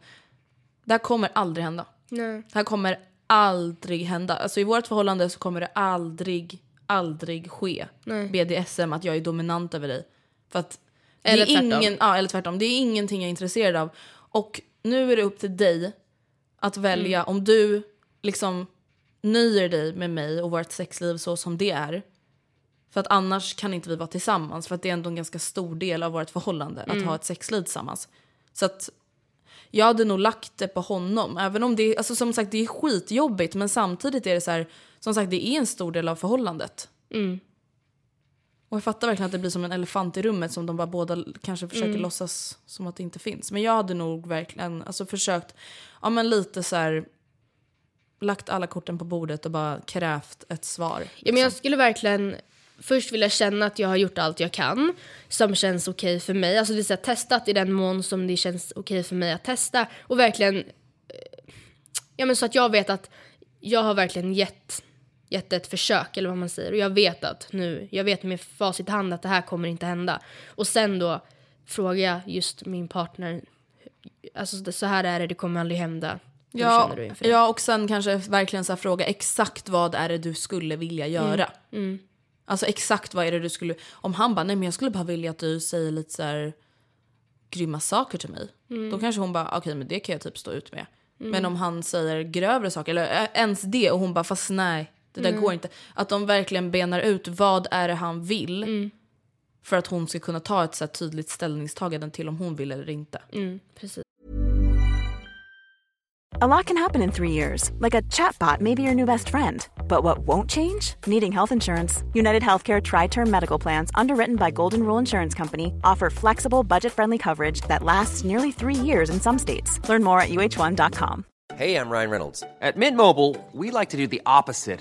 det här kommer aldrig hända. Nej. Det här kommer aldrig hända. Alltså i vårt förhållande så kommer det aldrig, aldrig ske. BDSM, att jag är dominant över dig. För att det Eller är tvärtom. ingen, ja, eller tvärtom. Det är ingenting jag är intresserad av. Och nu är det upp till dig att välja Mm. om du liksom nöjer dig med mig och vårt sexliv så som det är. För att annars kan inte vi vara tillsammans. För att det är ändå en ganska stor del av vårt förhållande att Mm. ha ett sexliv tillsammans. Så att jag hade nog lagt det på honom. Även om det, alltså som sagt, det är skitjobbigt men samtidigt är det så här, som sagt det är en stor del av förhållandet. Och jag fattar verkligen att det blir som en elefant i rummet som de bara båda kanske försöker låtsas som att det inte finns. Men jag hade nog verkligen alltså försökt, ja men lite så här lagt alla korten på bordet och bara krävt ett svar. Ja, men jag skulle verkligen först vilja känna att jag har gjort allt jag kan som känns okej för mig. Alltså det vill säga testat i den mån som det känns okej för mig att testa och verkligen eh, ja men så att jag vet att jag har verkligen gett, gett ett försök eller vad man säger och jag vet att nu, jag vet med facit i hand att det här kommer inte hända. Och sen då fråga just min partner, alltså så här är det, det kommer aldrig hända. Hur Ja, ja, och sen kanske verkligen så fråga exakt vad är det du skulle vilja göra. Alltså exakt vad är det du skulle... Om han bara, nej men jag skulle bara vilja att du säger lite så här grymma saker till mig. Då kanske hon bara, okej men det kan jag typ stå ut med. Men om han säger grövre saker, eller ä- ens det och hon bara, fast nej, det där går inte. Att de verkligen benar ut vad är det han vill. För att hon ska kunna ta ett så här tydligt ställningstagande till om hon vill eller inte. Mm, precis. A lot can happen in three years, like a chatbot may be your new best friend. But what won't change? Needing health insurance. United Healthcare Tri Term Medical Plans, underwritten by Golden Rule Insurance Company, offer flexible, budget friendly coverage that lasts nearly three years in some states. Learn more at uh1.com. Hey, I'm Ryan Reynolds. At Mint Mobile, we like to do the opposite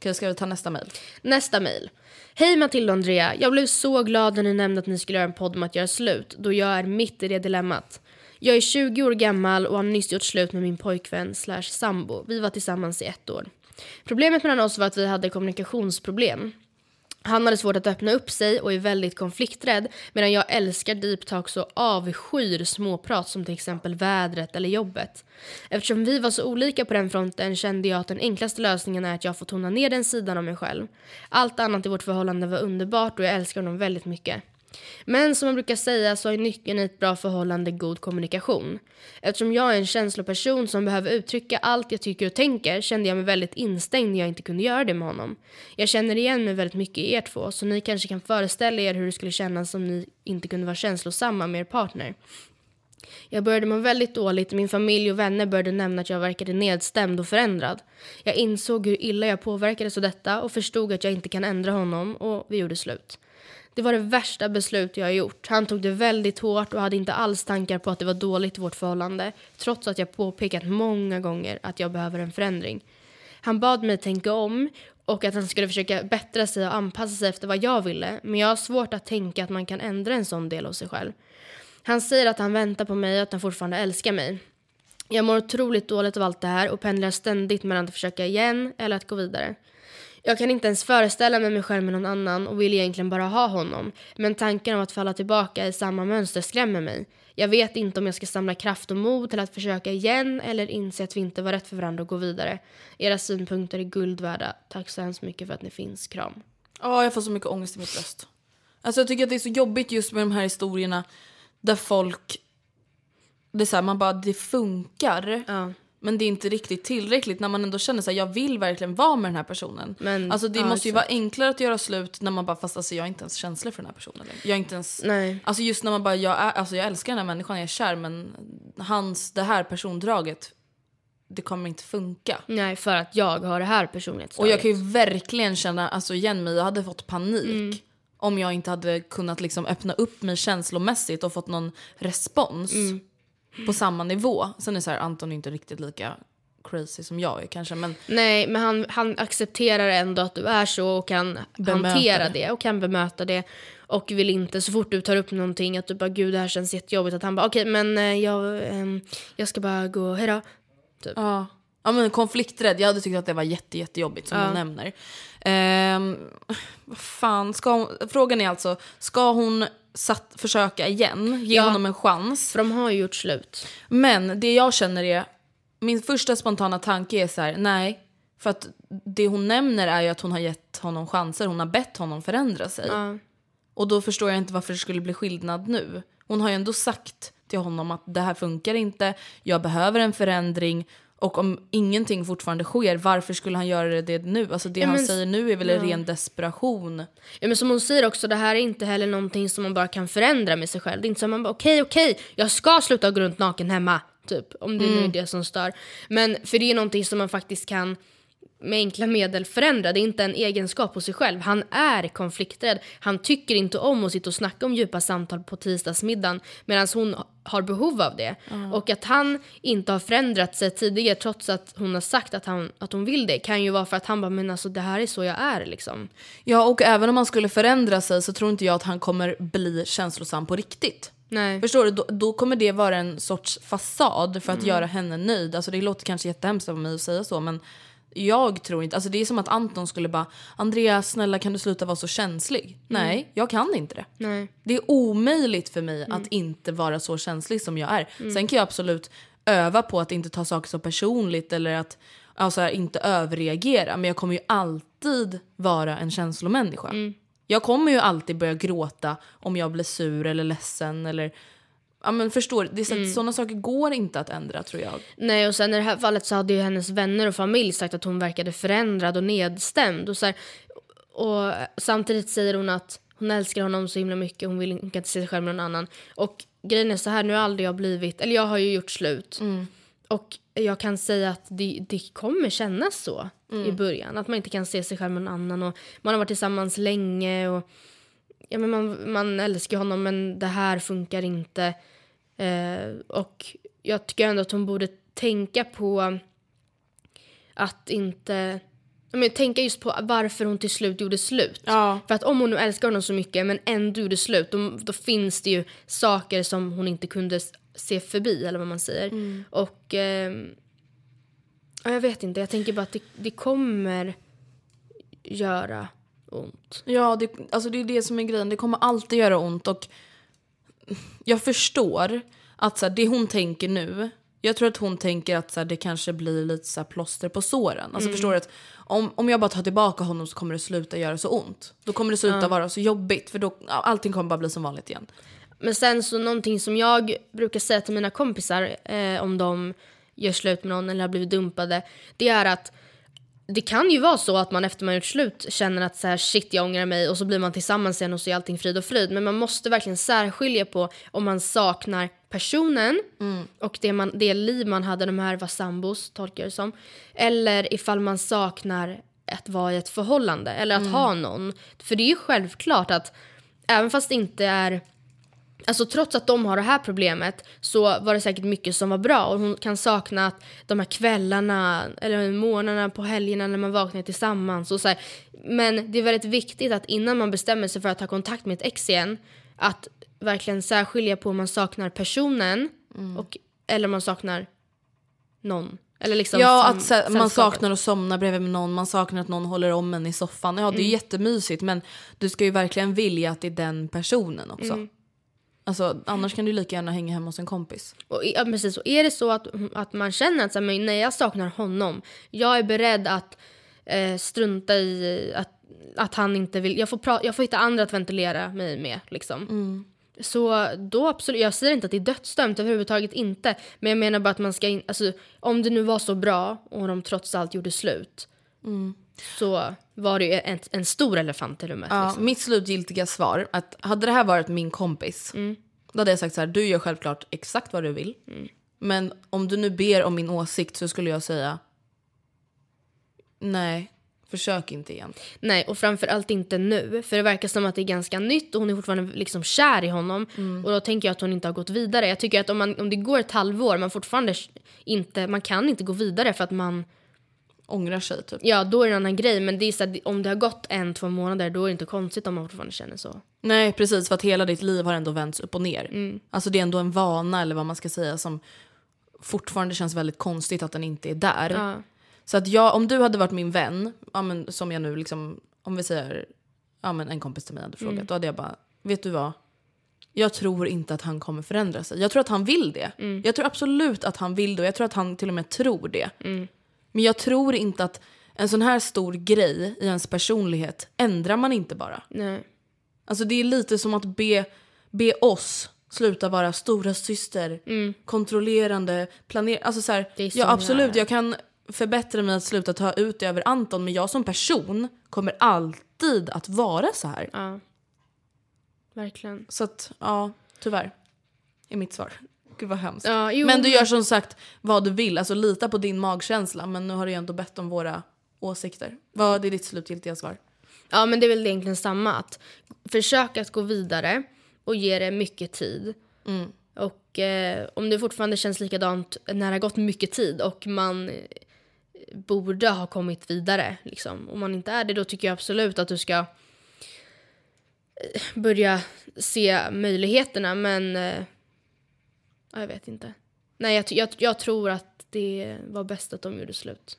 Okej, ska vi ta nästa mejl? Nästa mejl. Hej Matilda och Andrea. Jag blev så glad när ni nämnde att ni skulle göra en podd om att göra slut, då jag är mitt i det dilemmat. Jag är 20 år gammal och har nyss gjort slut med min pojkvän slash sambo. Vi var tillsammans i ett år. Problemet mellan oss var att vi hade kommunikationsproblem. Han hade svårt att öppna upp sig och är väldigt konflikträdd medan jag älskar deep talks och avskyr småprat som till exempel vädret eller jobbet. Eftersom vi var så olika på den fronten kände jag att den enklaste lösningen är att jag får tona ner den sidan av mig själv. Allt annat i vårt förhållande var underbart och jag älskar honom väldigt mycket. Men som man brukar säga så är nyckeln i ett bra förhållande god kommunikation. Eftersom jag är en känsloperson som behöver uttrycka allt jag tycker och tänker kände jag mig väldigt instängd när jag inte kunde göra det med honom. Jag känner igen mig väldigt mycket i er två så ni kanske kan föreställa er hur det skulle kännas om ni inte kunde vara känslosamma med er partner. Jag började må väldigt dåligt och min familj och vänner började nämna att jag verkade nedstämd och förändrad. Jag insåg hur illa jag påverkades av detta och förstod att jag inte kan ändra honom och vi gjorde slut. Det var det värsta beslut jag har gjort. Han tog det väldigt hårt och hade inte alls tankar på att det var dåligt i vårt förhållande trots att jag påpekat många gånger att jag behöver en förändring. Han bad mig tänka om och att han skulle försöka bättra sig och anpassa sig efter vad jag ville men jag har svårt att tänka att man kan ändra en sån del av sig själv. Han säger att han väntar på mig och att han fortfarande älskar mig. Jag mår otroligt dåligt av allt det här och pendlar ständigt mellan att försöka igen eller att gå vidare. Jag kan inte ens föreställa mig mig själv med någon annan och vill egentligen bara ha honom. Men tanken om att falla tillbaka i samma mönster skrämmer mig. Jag vet inte om jag ska samla kraft och mod till att försöka igen eller inse att vi inte var rätt för varandra och gå vidare. Era synpunkter är guld värda. Tack så hemskt mycket för att ni finns. Kram. Ja, jag får så mycket ångest i mitt bröst. Alltså jag tycker att det är så jobbigt just med de här historierna där folk... Det är så här, man bara, det funkar. Ja. Men det är inte riktigt tillräckligt när man ändå känner att jag vill verkligen vara med den här personen. Men- alltså det ja, måste ju exakt. vara enklare att göra slut när man bara fast alltså jag har inte ens känslor för den här personen. Jag är inte ens, Nej. alltså just när man bara jag, är, alltså jag älskar den här människan, jag är kär men hans, det här persondraget det kommer inte funka. Nej, för att jag har det här Och personlighetsdraget. jag kan ju verkligen känna alltså igen mig, jag hade fått panik. Mm. Om jag inte hade kunnat liksom öppna upp mig känslomässigt och fått någon respons Mm. På samma nivå. Sen är så här, Anton är inte riktigt lika crazy som jag är kanske. Men Nej, men han, han accepterar ändå att du är så och kan Bemöta hantera det. det. och kan bemöta det. Och vill inte, så fort du tar upp någonting, att du bara gud det här känns jättejobbigt, att han bara okej men eh, jag, ehm, jag ska bara gå, hejdå. Ja. Ja men konflikträdd, jag hade tyckt att det var jätte, jättejobbigt som Ja. hon nämner. Ehm, fan, ska hon, frågan är alltså, ska hon satt, försöka igen? Ge Ja. honom en chans? För de har ju gjort slut. Men det jag känner är, min första spontana tanke är så här: nej. För att det hon nämner är ju att hon har gett honom chanser, hon har bett honom förändra sig. Ja. Och då förstår jag inte varför det skulle bli skillnad nu. Hon har ju ändå sagt till honom att det här funkar inte, jag behöver en förändring Och om ingenting fortfarande sker, varför skulle han göra det nu? Alltså det Ja, han men- säger nu är väl en ja. ren desperation. Ja, men som hon säger också, det här är inte heller någonting som man bara kan förändra med sig själv. Det är inte så att man bara okej, okej, jag ska sluta gå runt naken hemma. Typ, om det nu är det som stör. Men för det är någonting som man faktiskt kan med enkla medel förändra. Det är inte en egenskap hos sig själv. Han är konflikträdd. Han tycker inte om att sitta och snacka om djupa samtal på tisdagsmiddagen medan hon har behov av det. Och att han inte har förändrat sig tidigare trots att hon har sagt att, han, att hon vill det kan ju vara för att han bara men alltså det här är så jag är liksom. Ja, och även om han skulle förändra sig så tror inte jag att han kommer bli känslosam på riktigt. Nej. Förstår du? Då, då kommer det vara en sorts fasad för att Mm. göra henne nöjd. Alltså det låter kanske jättehemskt av mig att säga så men jag tror inte, alltså det är som att Anton skulle bara Andrea snälla kan du sluta vara så känslig? Nej, jag kan inte det. Nej. Det är omöjligt för mig att inte vara så känslig som jag är. Sen kan jag absolut öva på att inte ta saker så personligt eller att alltså, inte överreagera. Men jag kommer ju alltid vara en känslomänniska. Jag kommer ju alltid börja gråta om jag blir sur eller ledsen eller Ja men förstår, det är så att sådana saker går inte att ändra tror jag. Nej, och sen i det här fallet så hade ju hennes vänner och familj sagt att hon verkade förändrad och nedstämd. Och, så här, och samtidigt säger hon att hon älskar honom så himla mycket, hon vill inte se sig själv med någon annan. Och grejen är så här, nu har aldrig jag blivit, eller jag har ju gjort slut. Och jag kan säga att det, det kommer kännas så i början. Att man inte kan se sig själv med någon annan. Och man har varit tillsammans länge och ja, men man, man älskar honom men det här funkar inte. Eh, och jag tycker ändå att hon borde tänka på att inte... Men tänka just på varför hon till slut gjorde slut. Ja. För att om hon nu älskar honom så mycket men ändå gjorde slut då, då finns det ju saker som hon inte kunde se förbi eller vad man säger. Och ehm, ja, jag vet inte, jag tänker bara att det, det kommer göra ont. Ja, det, alltså det är det som är grejen. Det kommer alltid göra ont och jag förstår att så här, det hon tänker nu, jag tror att hon tänker att så här, det kanske blir lite så här, plåster på såren. Alltså förstår du att om, om jag bara tar tillbaka honom så kommer det sluta göra så ont. Då kommer det sluta vara så jobbigt för då, allting kommer bara bli som vanligt igen. Men sen så någonting som jag brukar säga till mina kompisar eh, om de gör slut med någon eller har blivit dumpade, det är att det kan ju vara så att man efter man gjort slut känner att så här, shit jag ångrar mig och så blir man tillsammans igen och så är allting frid och fröjd. Men man måste verkligen särskilja på om man saknar personen och det, man, det liv man hade, de här var sambos tolkar jag det som. Eller ifall man saknar att vara i ett förhållande eller att ha någon. För det är ju självklart att även fast det inte är Alltså trots att de har det här problemet så var det säkert mycket som var bra och hon kan sakna att de här kvällarna eller morgnarna på helgerna när man vaknar tillsammans och så här. Men det är väldigt viktigt att innan man bestämmer sig för att ta kontakt med ett ex igen att verkligen särskilja på om man saknar personen och, eller om man saknar någon. Eller liksom Ja, att här, man saknar att somna bredvid med någon, man saknar att någon håller om en i soffan. Ja, det är jättemysigt men du ska ju verkligen vilja att det är den personen också. Alltså, annars kan du lika gärna hänga hemma hos en kompis. Och, ja, precis. Och är det så att, att man känner att så här, men nej, jag saknar honom, jag är beredd att eh, strunta i att, att han inte vill, jag får, pra- jag får hitta andra att ventilera mig med. Liksom. Så då absolut, jag säger inte att det är dödsdömt överhuvudtaget inte. Men jag menar bara att man ska, in, alltså, om det nu var så bra och de trots allt gjorde slut. Så var det ju en, en stor elefant i rummet. Ja, Liksom. Mitt slutgiltiga svar, att hade det här varit min kompis, då hade jag sagt så här, du gör självklart exakt vad du vill. Men om du nu ber om min åsikt så skulle jag säga, nej, försök inte igen. Nej, och framförallt inte nu. För det verkar som att det är ganska nytt och hon är fortfarande liksom kär i honom. Och då tänker jag att hon inte har gått vidare. Jag tycker att om, man, om det går ett halvår, man fortfarande inte, man kan inte gå vidare för att man, Ångrar sig typ. ja då är det en annan grej. Men det är så att om det har gått en, två månader då är det inte konstigt om man fortfarande känner så. Nej precis, för att hela ditt liv har ändå vänts upp och ner. Alltså det är ändå en vana eller vad man ska säga som fortfarande känns väldigt konstigt att den inte är där. Ja. Så att jag, om du hade varit min vän, ja, men, som jag nu liksom, om vi säger ja, men en kompis till mig hade frågat, då hade jag bara, vet du vad? Jag tror inte att han kommer förändra sig. Jag tror att han vill det. Jag tror absolut att han vill det och jag tror att han till och med tror det. Men jag tror inte att en sån här stor grej i ens personlighet ändrar man inte bara. Nej. Alltså det är lite som att be, be oss sluta vara stora syster, kontrollerande, planerande. Alltså så här, Mm. Ja absolut, jag kan förbättra mig att sluta ta ut det över Anton men jag som person kommer alltid att vara så här. Ja. Verkligen. Så att, ja, tyvärr. Är mitt svar. Gud vad hemskt. Ja, jo, men du gör som sagt vad du vill, alltså lita på din magkänsla. Men nu har du ju ändå bett om våra åsikter. Vad är ditt slutgiltiga svar? Ja, men det är väl egentligen samma. Att försöka att gå vidare och ge det mycket tid. Och eh, om det fortfarande känns likadant när det har gått mycket tid och man eh, borde ha kommit vidare. Liksom. Om man inte är det, då tycker jag absolut att du ska eh, börja se möjligheterna. Men eh, ja, jag vet inte. Nej, jag, jag, jag tror att det var bäst att de gjorde slut.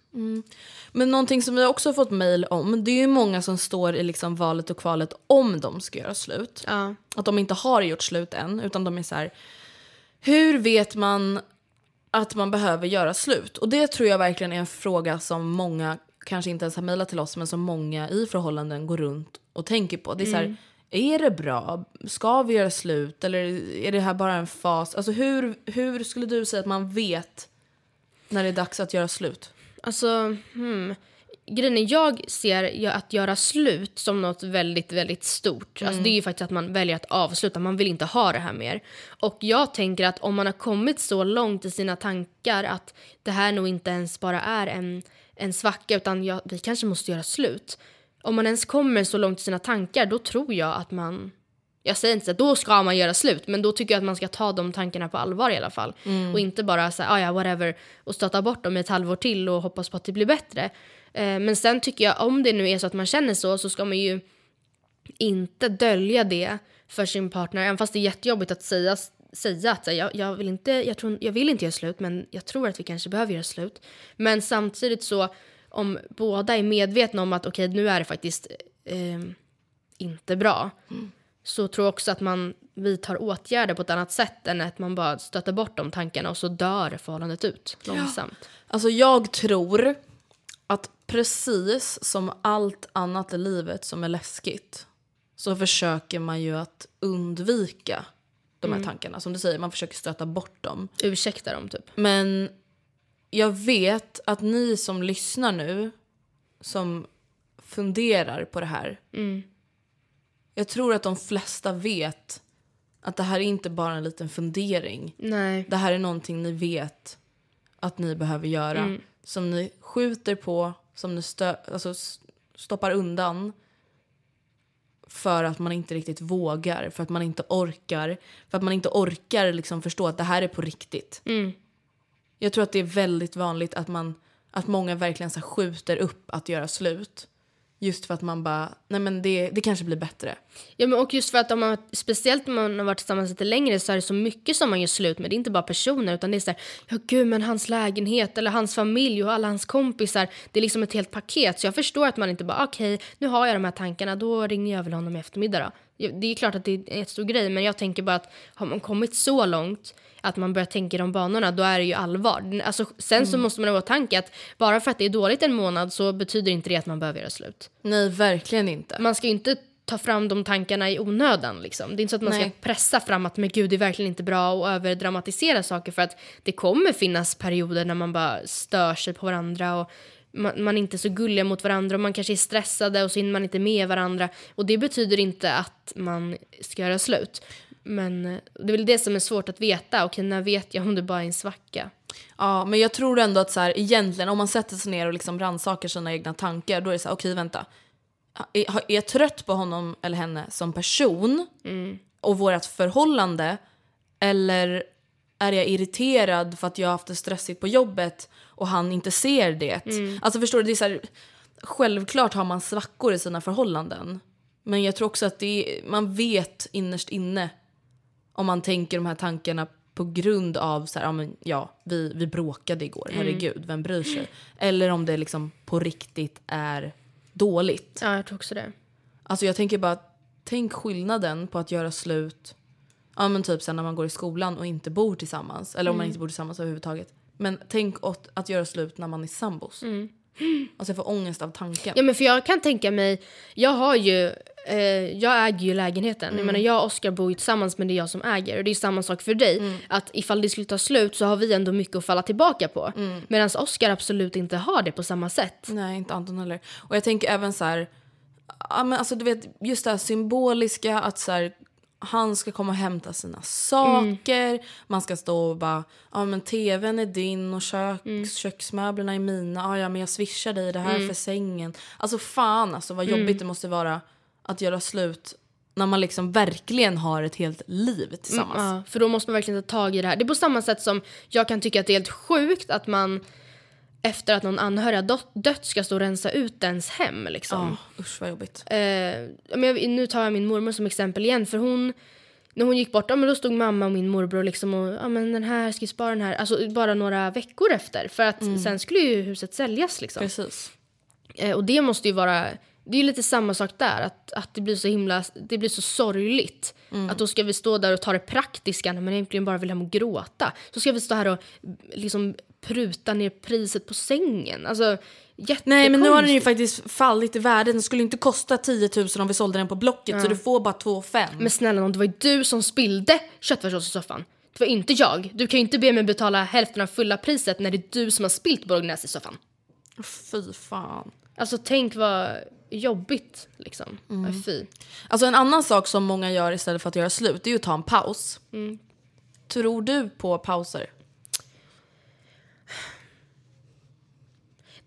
Men någonting som vi också har fått mail om, det är ju många som står i liksom valet och kvalet om de ska göra slut. Ja. Att de inte har gjort slut än, utan de är så här. Hur vet man att man behöver göra slut? Och det tror jag verkligen är en fråga som många, kanske inte ens har mejlat till oss, men som många i förhållanden går runt och tänker på. Det är så här, är det bra? Ska vi göra slut? Eller är det här bara en fas? Alltså hur, hur skulle du säga att man vet när det är dags att göra slut? Alltså, hmm. Grejen är, jag ser att göra slut som något väldigt, väldigt stort. Alltså, det är ju faktiskt att man väljer att avsluta, man vill inte ha det här mer. Och jag tänker att om man har kommit så långt i sina tankar att det här nog inte ens bara är en, en svacka utan jag, vi kanske måste göra slut. Om man ens kommer så långt i sina tankar då tror jag att man jag säger inte att då ska man göra slut, men då tycker jag att man ska ta de tankarna på allvar i alla fall. Och inte bara säga, ah, ja whatever, och stöta bort dem i ett halvår till och hoppas på att det blir bättre. Eh, men sen tycker jag, om det nu är så att man känner så, så ska man ju inte dölja det för sin partner, även fast det är jättejobbigt att säga, säga att jag, jag, vill inte, jag, tror, jag vill inte göra slut, men jag tror att vi kanske behöver göra slut. Men samtidigt så, om båda är medvetna om att okej, nu är det faktiskt eh, inte bra, så tror jag också att man vidtar åtgärder på ett annat sätt än att man bara stöter bort de tankarna och så dör förhållandet ut långsamt. Alltså jag tror att precis som allt annat i livet som är läskigt så försöker man ju att undvika de här tankarna. Som du säger, man försöker stöta bort dem. Ursäkta dem typ. Men jag vet att ni som lyssnar nu, som funderar på det här. Jag tror att de flesta vet att det här är inte bara en liten fundering. Nej. Det här är någonting ni vet att ni behöver göra. Som ni skjuter på, som ni stö- alltså, stoppar undan. För att man inte riktigt vågar, för att man inte orkar. För att man inte orkar liksom förstå att det här är på riktigt. Jag tror att det är väldigt vanligt att, man, att många verkligen så skjuter upp att göra slut. Just för att man bara, nej men det, det kanske blir bättre. Ja, men och just för att om man, speciellt om man har varit tillsammans lite längre så är det så mycket som man gör slut med. Det är inte bara personer utan det är så här, ja gud men hans lägenhet eller hans familj och alla hans kompisar. Det är liksom ett helt paket. Så jag förstår att man inte bara okej, nu har jag de här tankarna, då ringer jag väl honom i eftermiddag då. Det är klart att det är en stor grej men jag tänker bara att har man kommit så långt att man börjar tänka i de banorna, då är det ju allvar. Alltså, sen så måste man ha i åtanke att bara för att det är dåligt en månad så betyder inte det att man behöver göra slut Nej, verkligen inte. man ska ju inte ta fram de tankarna i onödan. Liksom. Det är inte så att man Nej. ska pressa fram att men gud det är verkligen inte bra och överdramatisera saker för att det kommer finnas perioder när man bara stör sig på varandra och man, man är inte så gulliga mot varandra och man kanske är stressade och så hinner man inte med varandra och det betyder inte att man ska göra slut. Men eh, det är väl det som är svårt att veta. Okej, när vet jag om det bara är en svacka? Ja, men jag tror ändå att så här, egentligen om man sätter sig ner och liksom rannsakar sina egna tankar, då är det så här, okej vänta. Är, är jag trött på honom eller henne som person och vårt förhållande? Eller är jag irriterad för att jag har haft det stressigt på jobbet och han inte ser det? Alltså förstår du, det är så här, självklart har man svackor i sina förhållanden. Men jag tror också att det är, man vet innerst inne om man tänker de här tankarna på grund av så här, ja, men, ja vi, vi bråkade igår, herregud, vem bryr sig? Eller om det liksom på riktigt är dåligt. Ja, jag tror också det. Alltså jag tänker bara, tänk skillnaden på att göra slut, ja men typ sen när man går i skolan och inte bor tillsammans. Eller om man inte bor tillsammans överhuvudtaget. Men tänk åt att göra slut när man är sambos. Alltså jag får ångest av tanken. Ja men för jag kan tänka mig, jag har ju, eh, jag äger ju lägenheten. Mm. Jag menar jag och Oskar bor ju tillsammans men det är jag som äger. Och det är samma sak för dig. Mm. Att ifall det skulle ta slut så har vi ändå mycket att falla tillbaka på. Mm. Medan Oskar absolut inte har det på samma sätt. Nej, inte Anton heller. Och jag tänker även så här, ja, men alltså, du vet, just det här symboliska att så här, han ska komma och hämta sina saker. Man ska stå och bara, ja men tvn är din och kök, köksmöblerna är mina. Ja, ja men jag swishar dig det här för sängen. Alltså fan alltså vad jobbigt det måste vara att göra slut när man liksom verkligen har ett helt liv tillsammans. Ja, för då måste man verkligen ta tag i det här. Det är på samma sätt som jag kan tycka att det är helt sjukt att man efter att någon anhörig har dött- ska stå och rensa ut ens hem. Liksom. Ja, usch vad jobbigt. Eh, men jag, nu tar jag min mormor som exempel igen. För hon, när hon gick bort, ja, men då stod mamma och min morbror liksom och ja, men den här, ska spara den här? Alltså bara några veckor efter. För att sen skulle ju huset säljas liksom. Precis. Eh, och det måste ju vara, det är ju lite samma sak där. Att, att det blir så himla, det blir så sorgligt. Att då ska vi stå där och ta det praktiska när man egentligen bara vill hem och gråta. Så ska vi stå här och liksom pruta ner priset på sängen. Alltså Nej men nu har den ju faktiskt fallit i värde. Den skulle inte kosta 10 000 om vi sålde den på Blocket så du får bara 2 5. Men snälla nån, det var ju du som spillde köttfärssås i soffan. Det var inte jag. Du kan ju inte be mig betala hälften av fulla priset när det är du som har spilt bolognese i soffan. Fy fan. Alltså tänk vad jobbigt liksom. Mm. Fy. Alltså en annan sak som många gör istället för att göra slut det är ju att ta en paus. Tror du på pauser?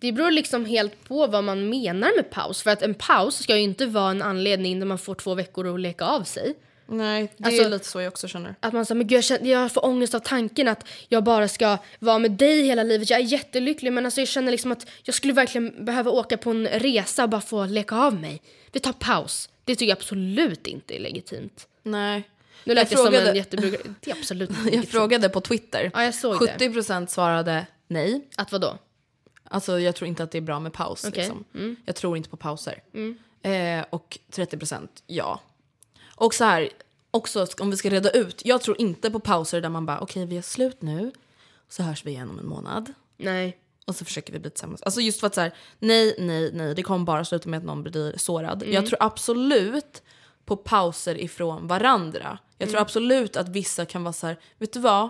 Det beror liksom helt på vad man menar med paus. För att en paus ska ju inte vara en anledning där man får två veckor att leka av sig. Nej, det Alltså- är lite så jag också känner. Att man säger, men gud jag, känner, jag får ångest av tanken att jag bara ska vara med dig hela livet. Jag är jättelycklig men alltså jag känner liksom att jag skulle verkligen behöva åka på en resa och bara få leka av mig. Vi tar paus. Det tycker jag absolut inte är legitimt. Nej. Nu lät Jag jag, som frågade- en jättebra... Det är absolut [LAUGHS] inte Jag frågade på Twitter. Ja, jag såg det. 70% svarade nej. Att vadå? Alltså jag tror inte att det är bra med paus. Okej. Liksom. Jag tror inte på pauser. Eh, och 30% ja. Och så här, också om vi ska reda ut. Jag tror inte på pauser där man bara okej vi är slut nu. Så hörs vi igen om en månad. Nej. Och så försöker vi bli tillsammans. Alltså just för att så här, nej, nej, nej. Det kommer bara sluta med att någon blir sårad. Jag tror absolut på pauser ifrån varandra. Jag tror absolut att vissa kan vara så här, vet du vad?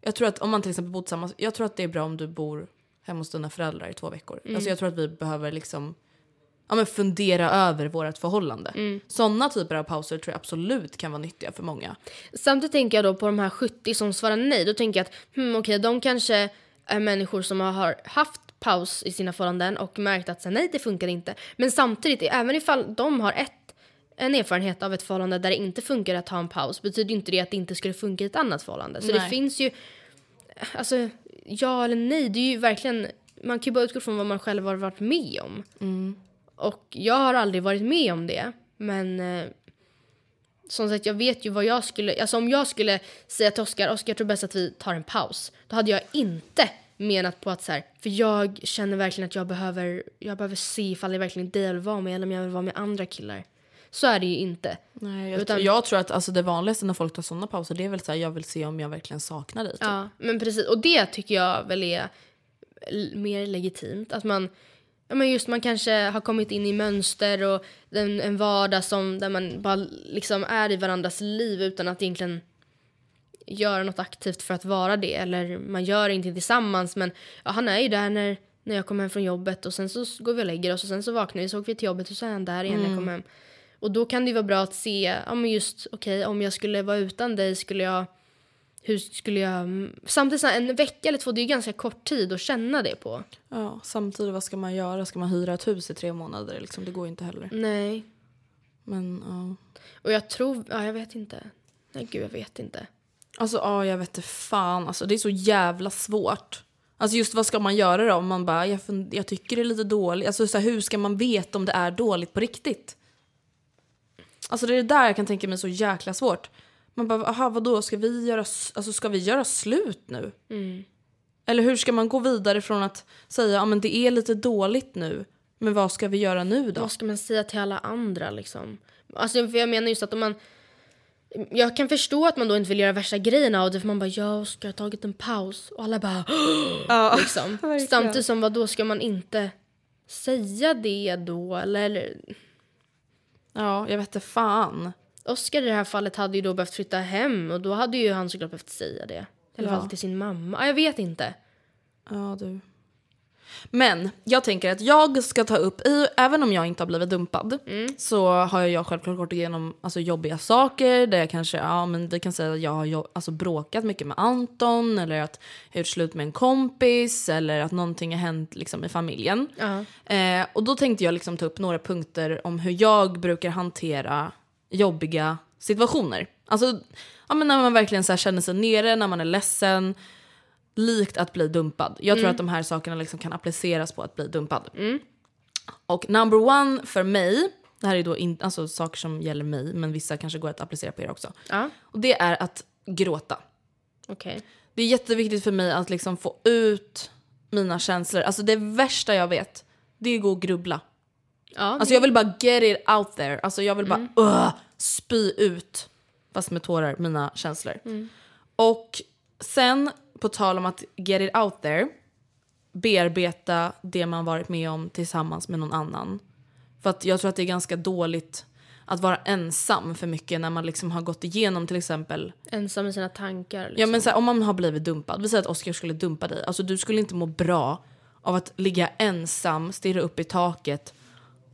Jag tror att om man till exempel bor tillsammans, jag tror att det är bra om du bor hemma hos dina föräldrar i två veckor. Alltså jag tror att vi behöver liksom ja, men fundera över vårt förhållande. Sådana typer av pauser tror jag absolut kan vara nyttiga för många. Samtidigt tänker jag då på de här 70 som svarar nej. Då tänker jag att hmm, okej, de kanske är människor som har haft paus i sina förhållanden och märkt att så, nej, det funkar inte. Men samtidigt, även ifall de har ett, en erfarenhet av ett förhållande där det inte funkar att ha en paus betyder inte det att det inte skulle funka i ett annat förhållande. Så det Nej. finns ju, alltså ja eller nej, det är ju verkligen, man kan ju bara utgå från vad man själv har varit med om. Och jag har aldrig varit med om det, men eh, som sagt, jag vet ju vad jag skulle... Alltså om jag skulle säga till Oskar, Oskar jag tror bäst att vi tar en paus. Då hade jag inte menat på att så här, för jag känner verkligen att jag behöver, jag behöver se ifall är verkligen jag vill vara med eller om jag vill vara med andra killar. Så är det ju inte. Nej, jag, Utan- jag tror att alltså, det vanligaste när folk tar sådana pauser det är väl så här, jag vill se om jag verkligen saknar dig. Typ. Ja, men precis. Och det tycker jag väl är mer legitimt. Att man, ja men just man kanske har kommit in i mönster och en, en vardag som, där man bara liksom är i varandras liv utan att egentligen göra något aktivt för att vara det. Eller man gör ingenting tillsammans men ja, han är ju där när, när jag kommer hem från jobbet och sen så går vi och lägger oss och sen så vaknar vi så åker vi till jobbet och så är han där igen när jag kommer hem. Och då kan det vara bra att se, ja men just okej om jag skulle vara utan dig skulle jag hur skulle jag... Samtidigt så här, en vecka eller två, det är ju ganska kort tid att känna det på. Ja, samtidigt, vad ska man göra? Ska man hyra ett hus i tre månader? Liksom? Det går ju inte heller. Nej. Men ja. Och jag tror... Ja, jag vet inte. Nej, gud, jag vet inte. Alltså ja, jag vet inte fan. Alltså, det är så jävla svårt. Alltså just vad ska man göra då? Om man bara, jag, jag tycker det är lite dåligt. Alltså så här, hur ska man veta om det är dåligt på riktigt? Alltså det är det där jag kan tänka mig så jäkla svårt. Man bara, aha vadå, ska vi göra, alltså, ska vi göra slut nu? Eller hur ska man gå vidare från att säga, ja men det är lite dåligt nu. Men vad ska vi göra nu då? Vad ska man säga till alla andra liksom? Alltså, för jag menar just att om man... Jag kan förstå att man då inte vill göra värsta grejerna av det för man bara ja, Oskar har tagit en paus och alla bara [GASPS] Ja, [LAUGHS] liksom. verkligen. Samtidigt som vad då ska man inte säga det då? Eller Ja, jag vet inte fan. Oscar i det här fallet hade ju då behövt flytta hem och då hade ju han såklart behövt säga det. I alla Ja. fall till sin mamma. Ah, jag vet inte. Ja, du. Men jag tänker att jag ska ta upp, i, även om jag inte har blivit dumpad, så har jag självklart gått igenom alltså, jobbiga saker där jag kanske, ja men vi kan säga att jag har alltså, bråkat mycket med Anton eller att jag gjort slut med en kompis eller att någonting har hänt liksom, i familjen. Ja. Eh, och då tänkte jag liksom ta upp några punkter om hur jag brukar hantera jobbiga situationer. Alltså ja, men när man verkligen så här känner sig nere, när man är ledsen. Likt att bli dumpad. Jag tror att de här sakerna liksom kan appliceras på att bli dumpad. Och number one för mig, det här är då in, alltså saker som gäller mig men vissa kanske går att applicera på er också. Ja, Och det är att gråta. okej. Det är jätteviktigt för mig att liksom få ut mina känslor. Alltså det värsta jag vet, det är att gå och grubbla. Ja, Alltså jag vill bara get it out there. Alltså jag vill bara uh, spy ut, fast med tårar, mina känslor. Och sen, på tal om att get it out there, bearbeta det man varit med om tillsammans med någon annan. För att jag tror att det är ganska dåligt att vara ensam för mycket när man liksom har gått igenom till exempel ensam med sina tankar. Liksom. Ja men så här, om man har blivit dumpad, vi säger att Oscar skulle dumpa dig. Alltså du skulle inte må bra av att ligga ensam, stirra upp i taket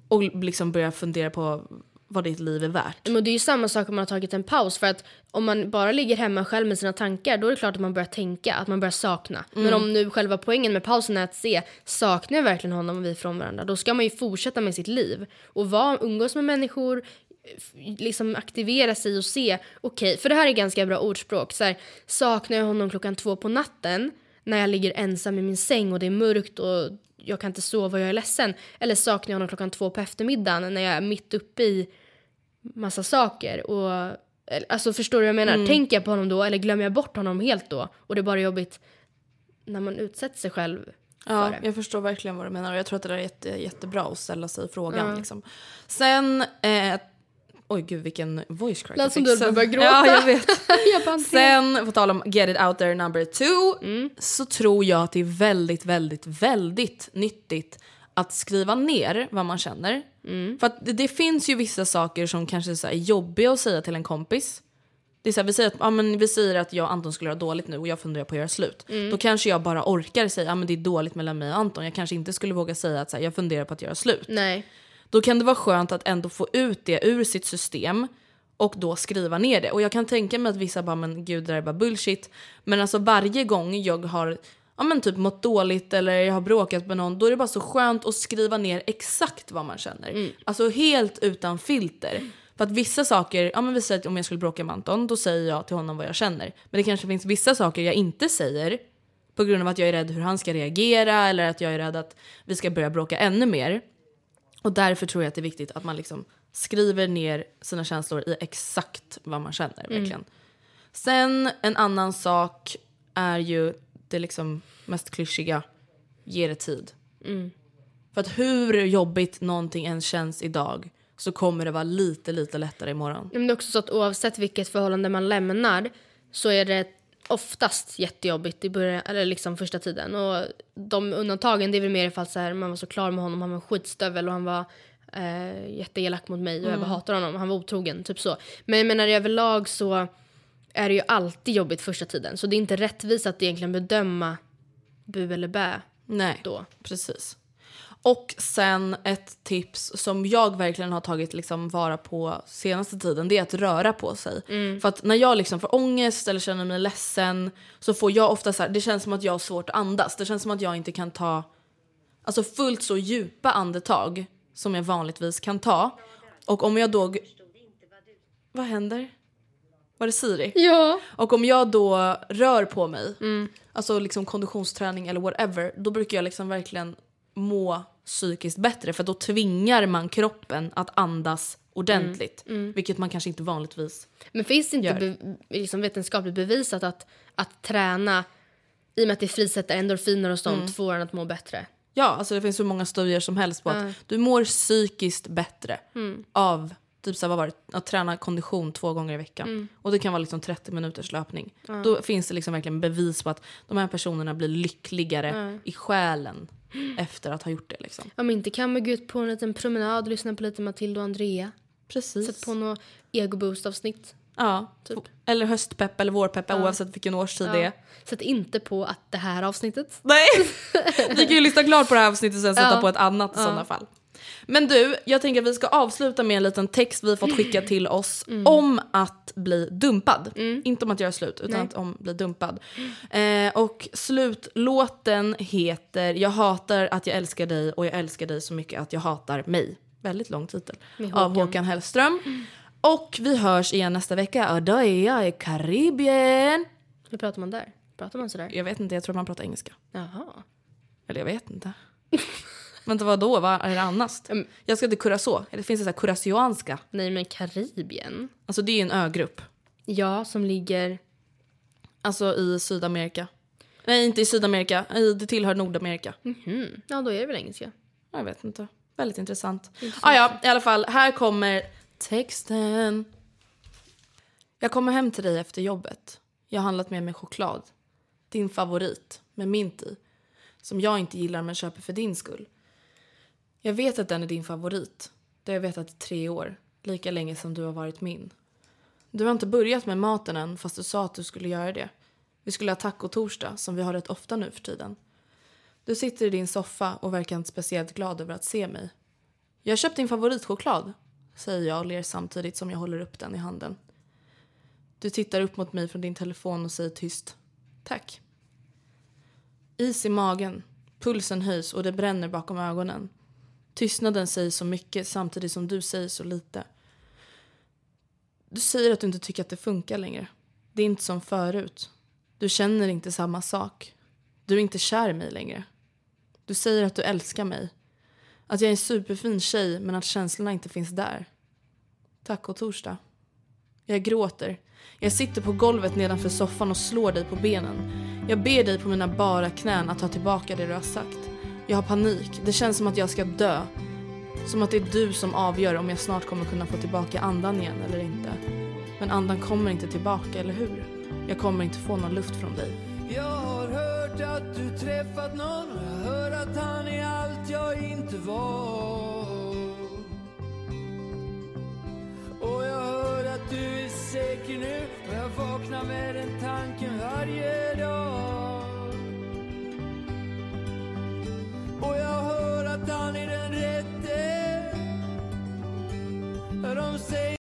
och liksom börja fundera på vad ditt liv är värt. Men det är ju samma sak om man har tagit en paus. För att om man bara ligger hemma själv med sina tankar, då är det klart att man börjar tänka, att man börjar sakna. Men om nu själva poängen med pausen är att se, saknar jag verkligen honom och vi från varandra? Då ska man ju fortsätta med sitt liv. Och vara, umgås med människor, liksom aktivera sig och se, okej, för det här är ganska bra ordspråk. Så här, saknar jag honom klockan två på natten, när jag ligger ensam i min säng och det är mörkt och jag kan inte sova och jag är ledsen. Eller saknar jag honom klockan två på eftermiddagen när jag är mitt uppe i massa saker. Och, eller, alltså förstår du vad jag menar? Tänker jag på honom då eller glömmer jag bort honom helt då? Och det är bara jobbigt när man utsätter sig själv Ja, för det. jag förstår verkligen vad du menar och jag tror att det där är jätte, jättebra att ställa sig frågan. Liksom. Sen, eh, oj gud vilken voice crack Lät som du började gråta. [LAUGHS] Ja, jag vet. [LAUGHS] jag Sen, på tal om get it out there number two, så tror jag att det är väldigt, väldigt, väldigt nyttigt att skriva ner vad man känner. För att det, det finns ju vissa saker som kanske är, så jobbiga att säga till en kompis. Det är så här, vi, säger att, ja, men vi säger att jag och Anton skulle göra dåligt nu och jag funderar på att göra slut. Då kanske jag bara orkar säga att ja, det är dåligt mellan mig och Anton. Jag kanske inte skulle våga säga att så här, jag funderar på att göra slut. Nej. Då kan det vara skönt att ändå få ut det ur sitt system och då skriva ner det. Och jag kan tänka mig att vissa bara, men gud det där är bara bullshit. Men alltså varje gång jag har ja, men typ mått dåligt eller jag har bråkat med någon, då är det bara så skönt att skriva ner exakt vad man känner. Alltså helt utan filter. För att vissa saker, ja men vi säger att om jag skulle bråka med Anton, då säger jag till honom vad jag känner. Men det kanske finns vissa saker jag inte säger på grund av att jag är rädd hur han ska reagera eller att jag är rädd att vi ska börja bråka ännu mer. Och därför tror jag att det är viktigt att man liksom skriver ner sina känslor i exakt vad man känner. verkligen. Sen en annan sak är ju det liksom mest klyschiga, ge det tid. För att hur jobbigt någonting än känns idag så kommer det vara lite, lite lättare imorgon. Men det är också så att oavsett vilket förhållande man lämnar så är det oftast jättejobbigt i början, eller liksom första tiden. Och de undantagen det är väl mer ifall så här, man var så klar med honom, han var skitstövel och han var eh, jätteelak mot mig och jag bara hatar honom, han var otrogen, typ så. Men jag menar överlag så är det ju alltid jobbigt första tiden. Så det är inte rättvist att egentligen bedöma bu eller bä Nej, då. precis. Och sen ett tips som jag verkligen har tagit liksom vara på senaste tiden, det är att röra på sig. För att när jag liksom får ångest eller känner mig ledsen så får jag ofta så här, det känns som att jag har svårt att andas. Det känns som att jag inte kan ta alltså fullt så djupa andetag som jag vanligtvis kan ta. Och om jag då... Vad händer? Var det Siri? Ja. Och om jag då rör på mig, alltså liksom konditionsträning eller whatever, då brukar jag liksom verkligen må psykiskt bättre för då tvingar man kroppen att andas ordentligt. Vilket man kanske inte vanligtvis... Men finns det inte be, liksom vetenskapligt bevisat att, att träna, i och med att det frisätter endorfiner och sånt, får en att må bättre? Ja, alltså det finns hur många studier som helst på att du mår psykiskt bättre av typ så här, vad var det, att träna kondition två gånger i veckan. Och det kan vara liksom 30 minuters löpning. Då finns det liksom verkligen bevis på att de här personerna blir lyckligare i själen efter att ha gjort det. Liksom. Om inte kan man gå ut på en liten promenad och lyssna på lite Matilda och Andrea. Precis. Sätt på något egoboost-avsnitt. Ja, Typ. eller höstpepp eller vårpepp Ja. oavsett vilken årstid det är. Sätt inte på att det här avsnittet. Nej! [LAUGHS] Vi kan ju lyssna klart på det här avsnittet och sen sätta Ja. på ett annat i Ja. sådana fall. Men du, jag tänker att vi ska avsluta med en liten text vi fått skicka till oss [CLEARS THROAT] Mm. om att bli dumpad. Inte om att göra slut, utan att om bli dumpad. Eh, och slutlåten heter Jag hatar att jag älskar dig och jag älskar dig så mycket att jag hatar mig. Väldigt lång titel. Med Av Håkan. Håkan Hellström. Och vi hörs igen nästa vecka och då är jag i Karibien. Hur pratar man där? Pratar man sådär? Jag vet inte, jag tror man pratar engelska. Jaha. Eller jag vet inte. [LAUGHS] Vänta vad då? Vad är det annars? Jag ska till Curacao. Eller finns det så här curaçaoanska? Nej men Karibien. Alltså det är en ögrupp. Ja, som ligger... Alltså i Sydamerika. Nej, inte i Sydamerika. I, det tillhör Nordamerika. Mhm. Ja, då är det väl engelska. Jag vet inte. Väldigt intressant. Ah, ja, i alla fall. Här kommer texten. Jag kommer hem till dig efter jobbet. Jag har handlat med mig choklad. Din favorit, med mint i. Som jag inte gillar men köper för din skull. Jag vet att den är din favorit. Det har jag vetat i tre år. Lika länge som du har varit min. Du har inte börjat med maten än fast du sa att du skulle göra det. Vi skulle ha taco-torsdag som vi har rätt ofta nu för tiden. Du sitter i din soffa och verkar inte speciellt glad över att se mig. Jag har köpt din favoritchoklad, säger jag och ler samtidigt som jag håller upp den i handen. Du tittar upp mot mig från din telefon och säger tyst. Tack. Is i magen, pulsen höjs och det bränner bakom ögonen. Tystnaden säger så mycket samtidigt som du säger så lite. Du säger att du inte tycker att det funkar längre. Det är inte som förut. Du känner inte samma sak. Du är inte kär i mig längre. Du säger att du älskar mig. Att jag är en superfin tjej men att känslorna inte finns där. Taco-torsdag. Jag gråter. Jag sitter på golvet nedanför soffan och slår dig på benen. Jag ber dig på mina bara knän att ta tillbaka det du har sagt. Jag har panik. Det känns som att jag ska dö. Som att det är du som avgör om jag snart kommer kunna få tillbaka andan igen eller inte. Men andan kommer inte tillbaka, eller hur? Jag kommer inte få någon luft från dig. Jag har hört att du träffat någon och jag hör att han är allt jag inte var. Och jag hör att du är säker nu och jag vaknar med den tanken varje dag. och jag hör att han är den rätte. De säger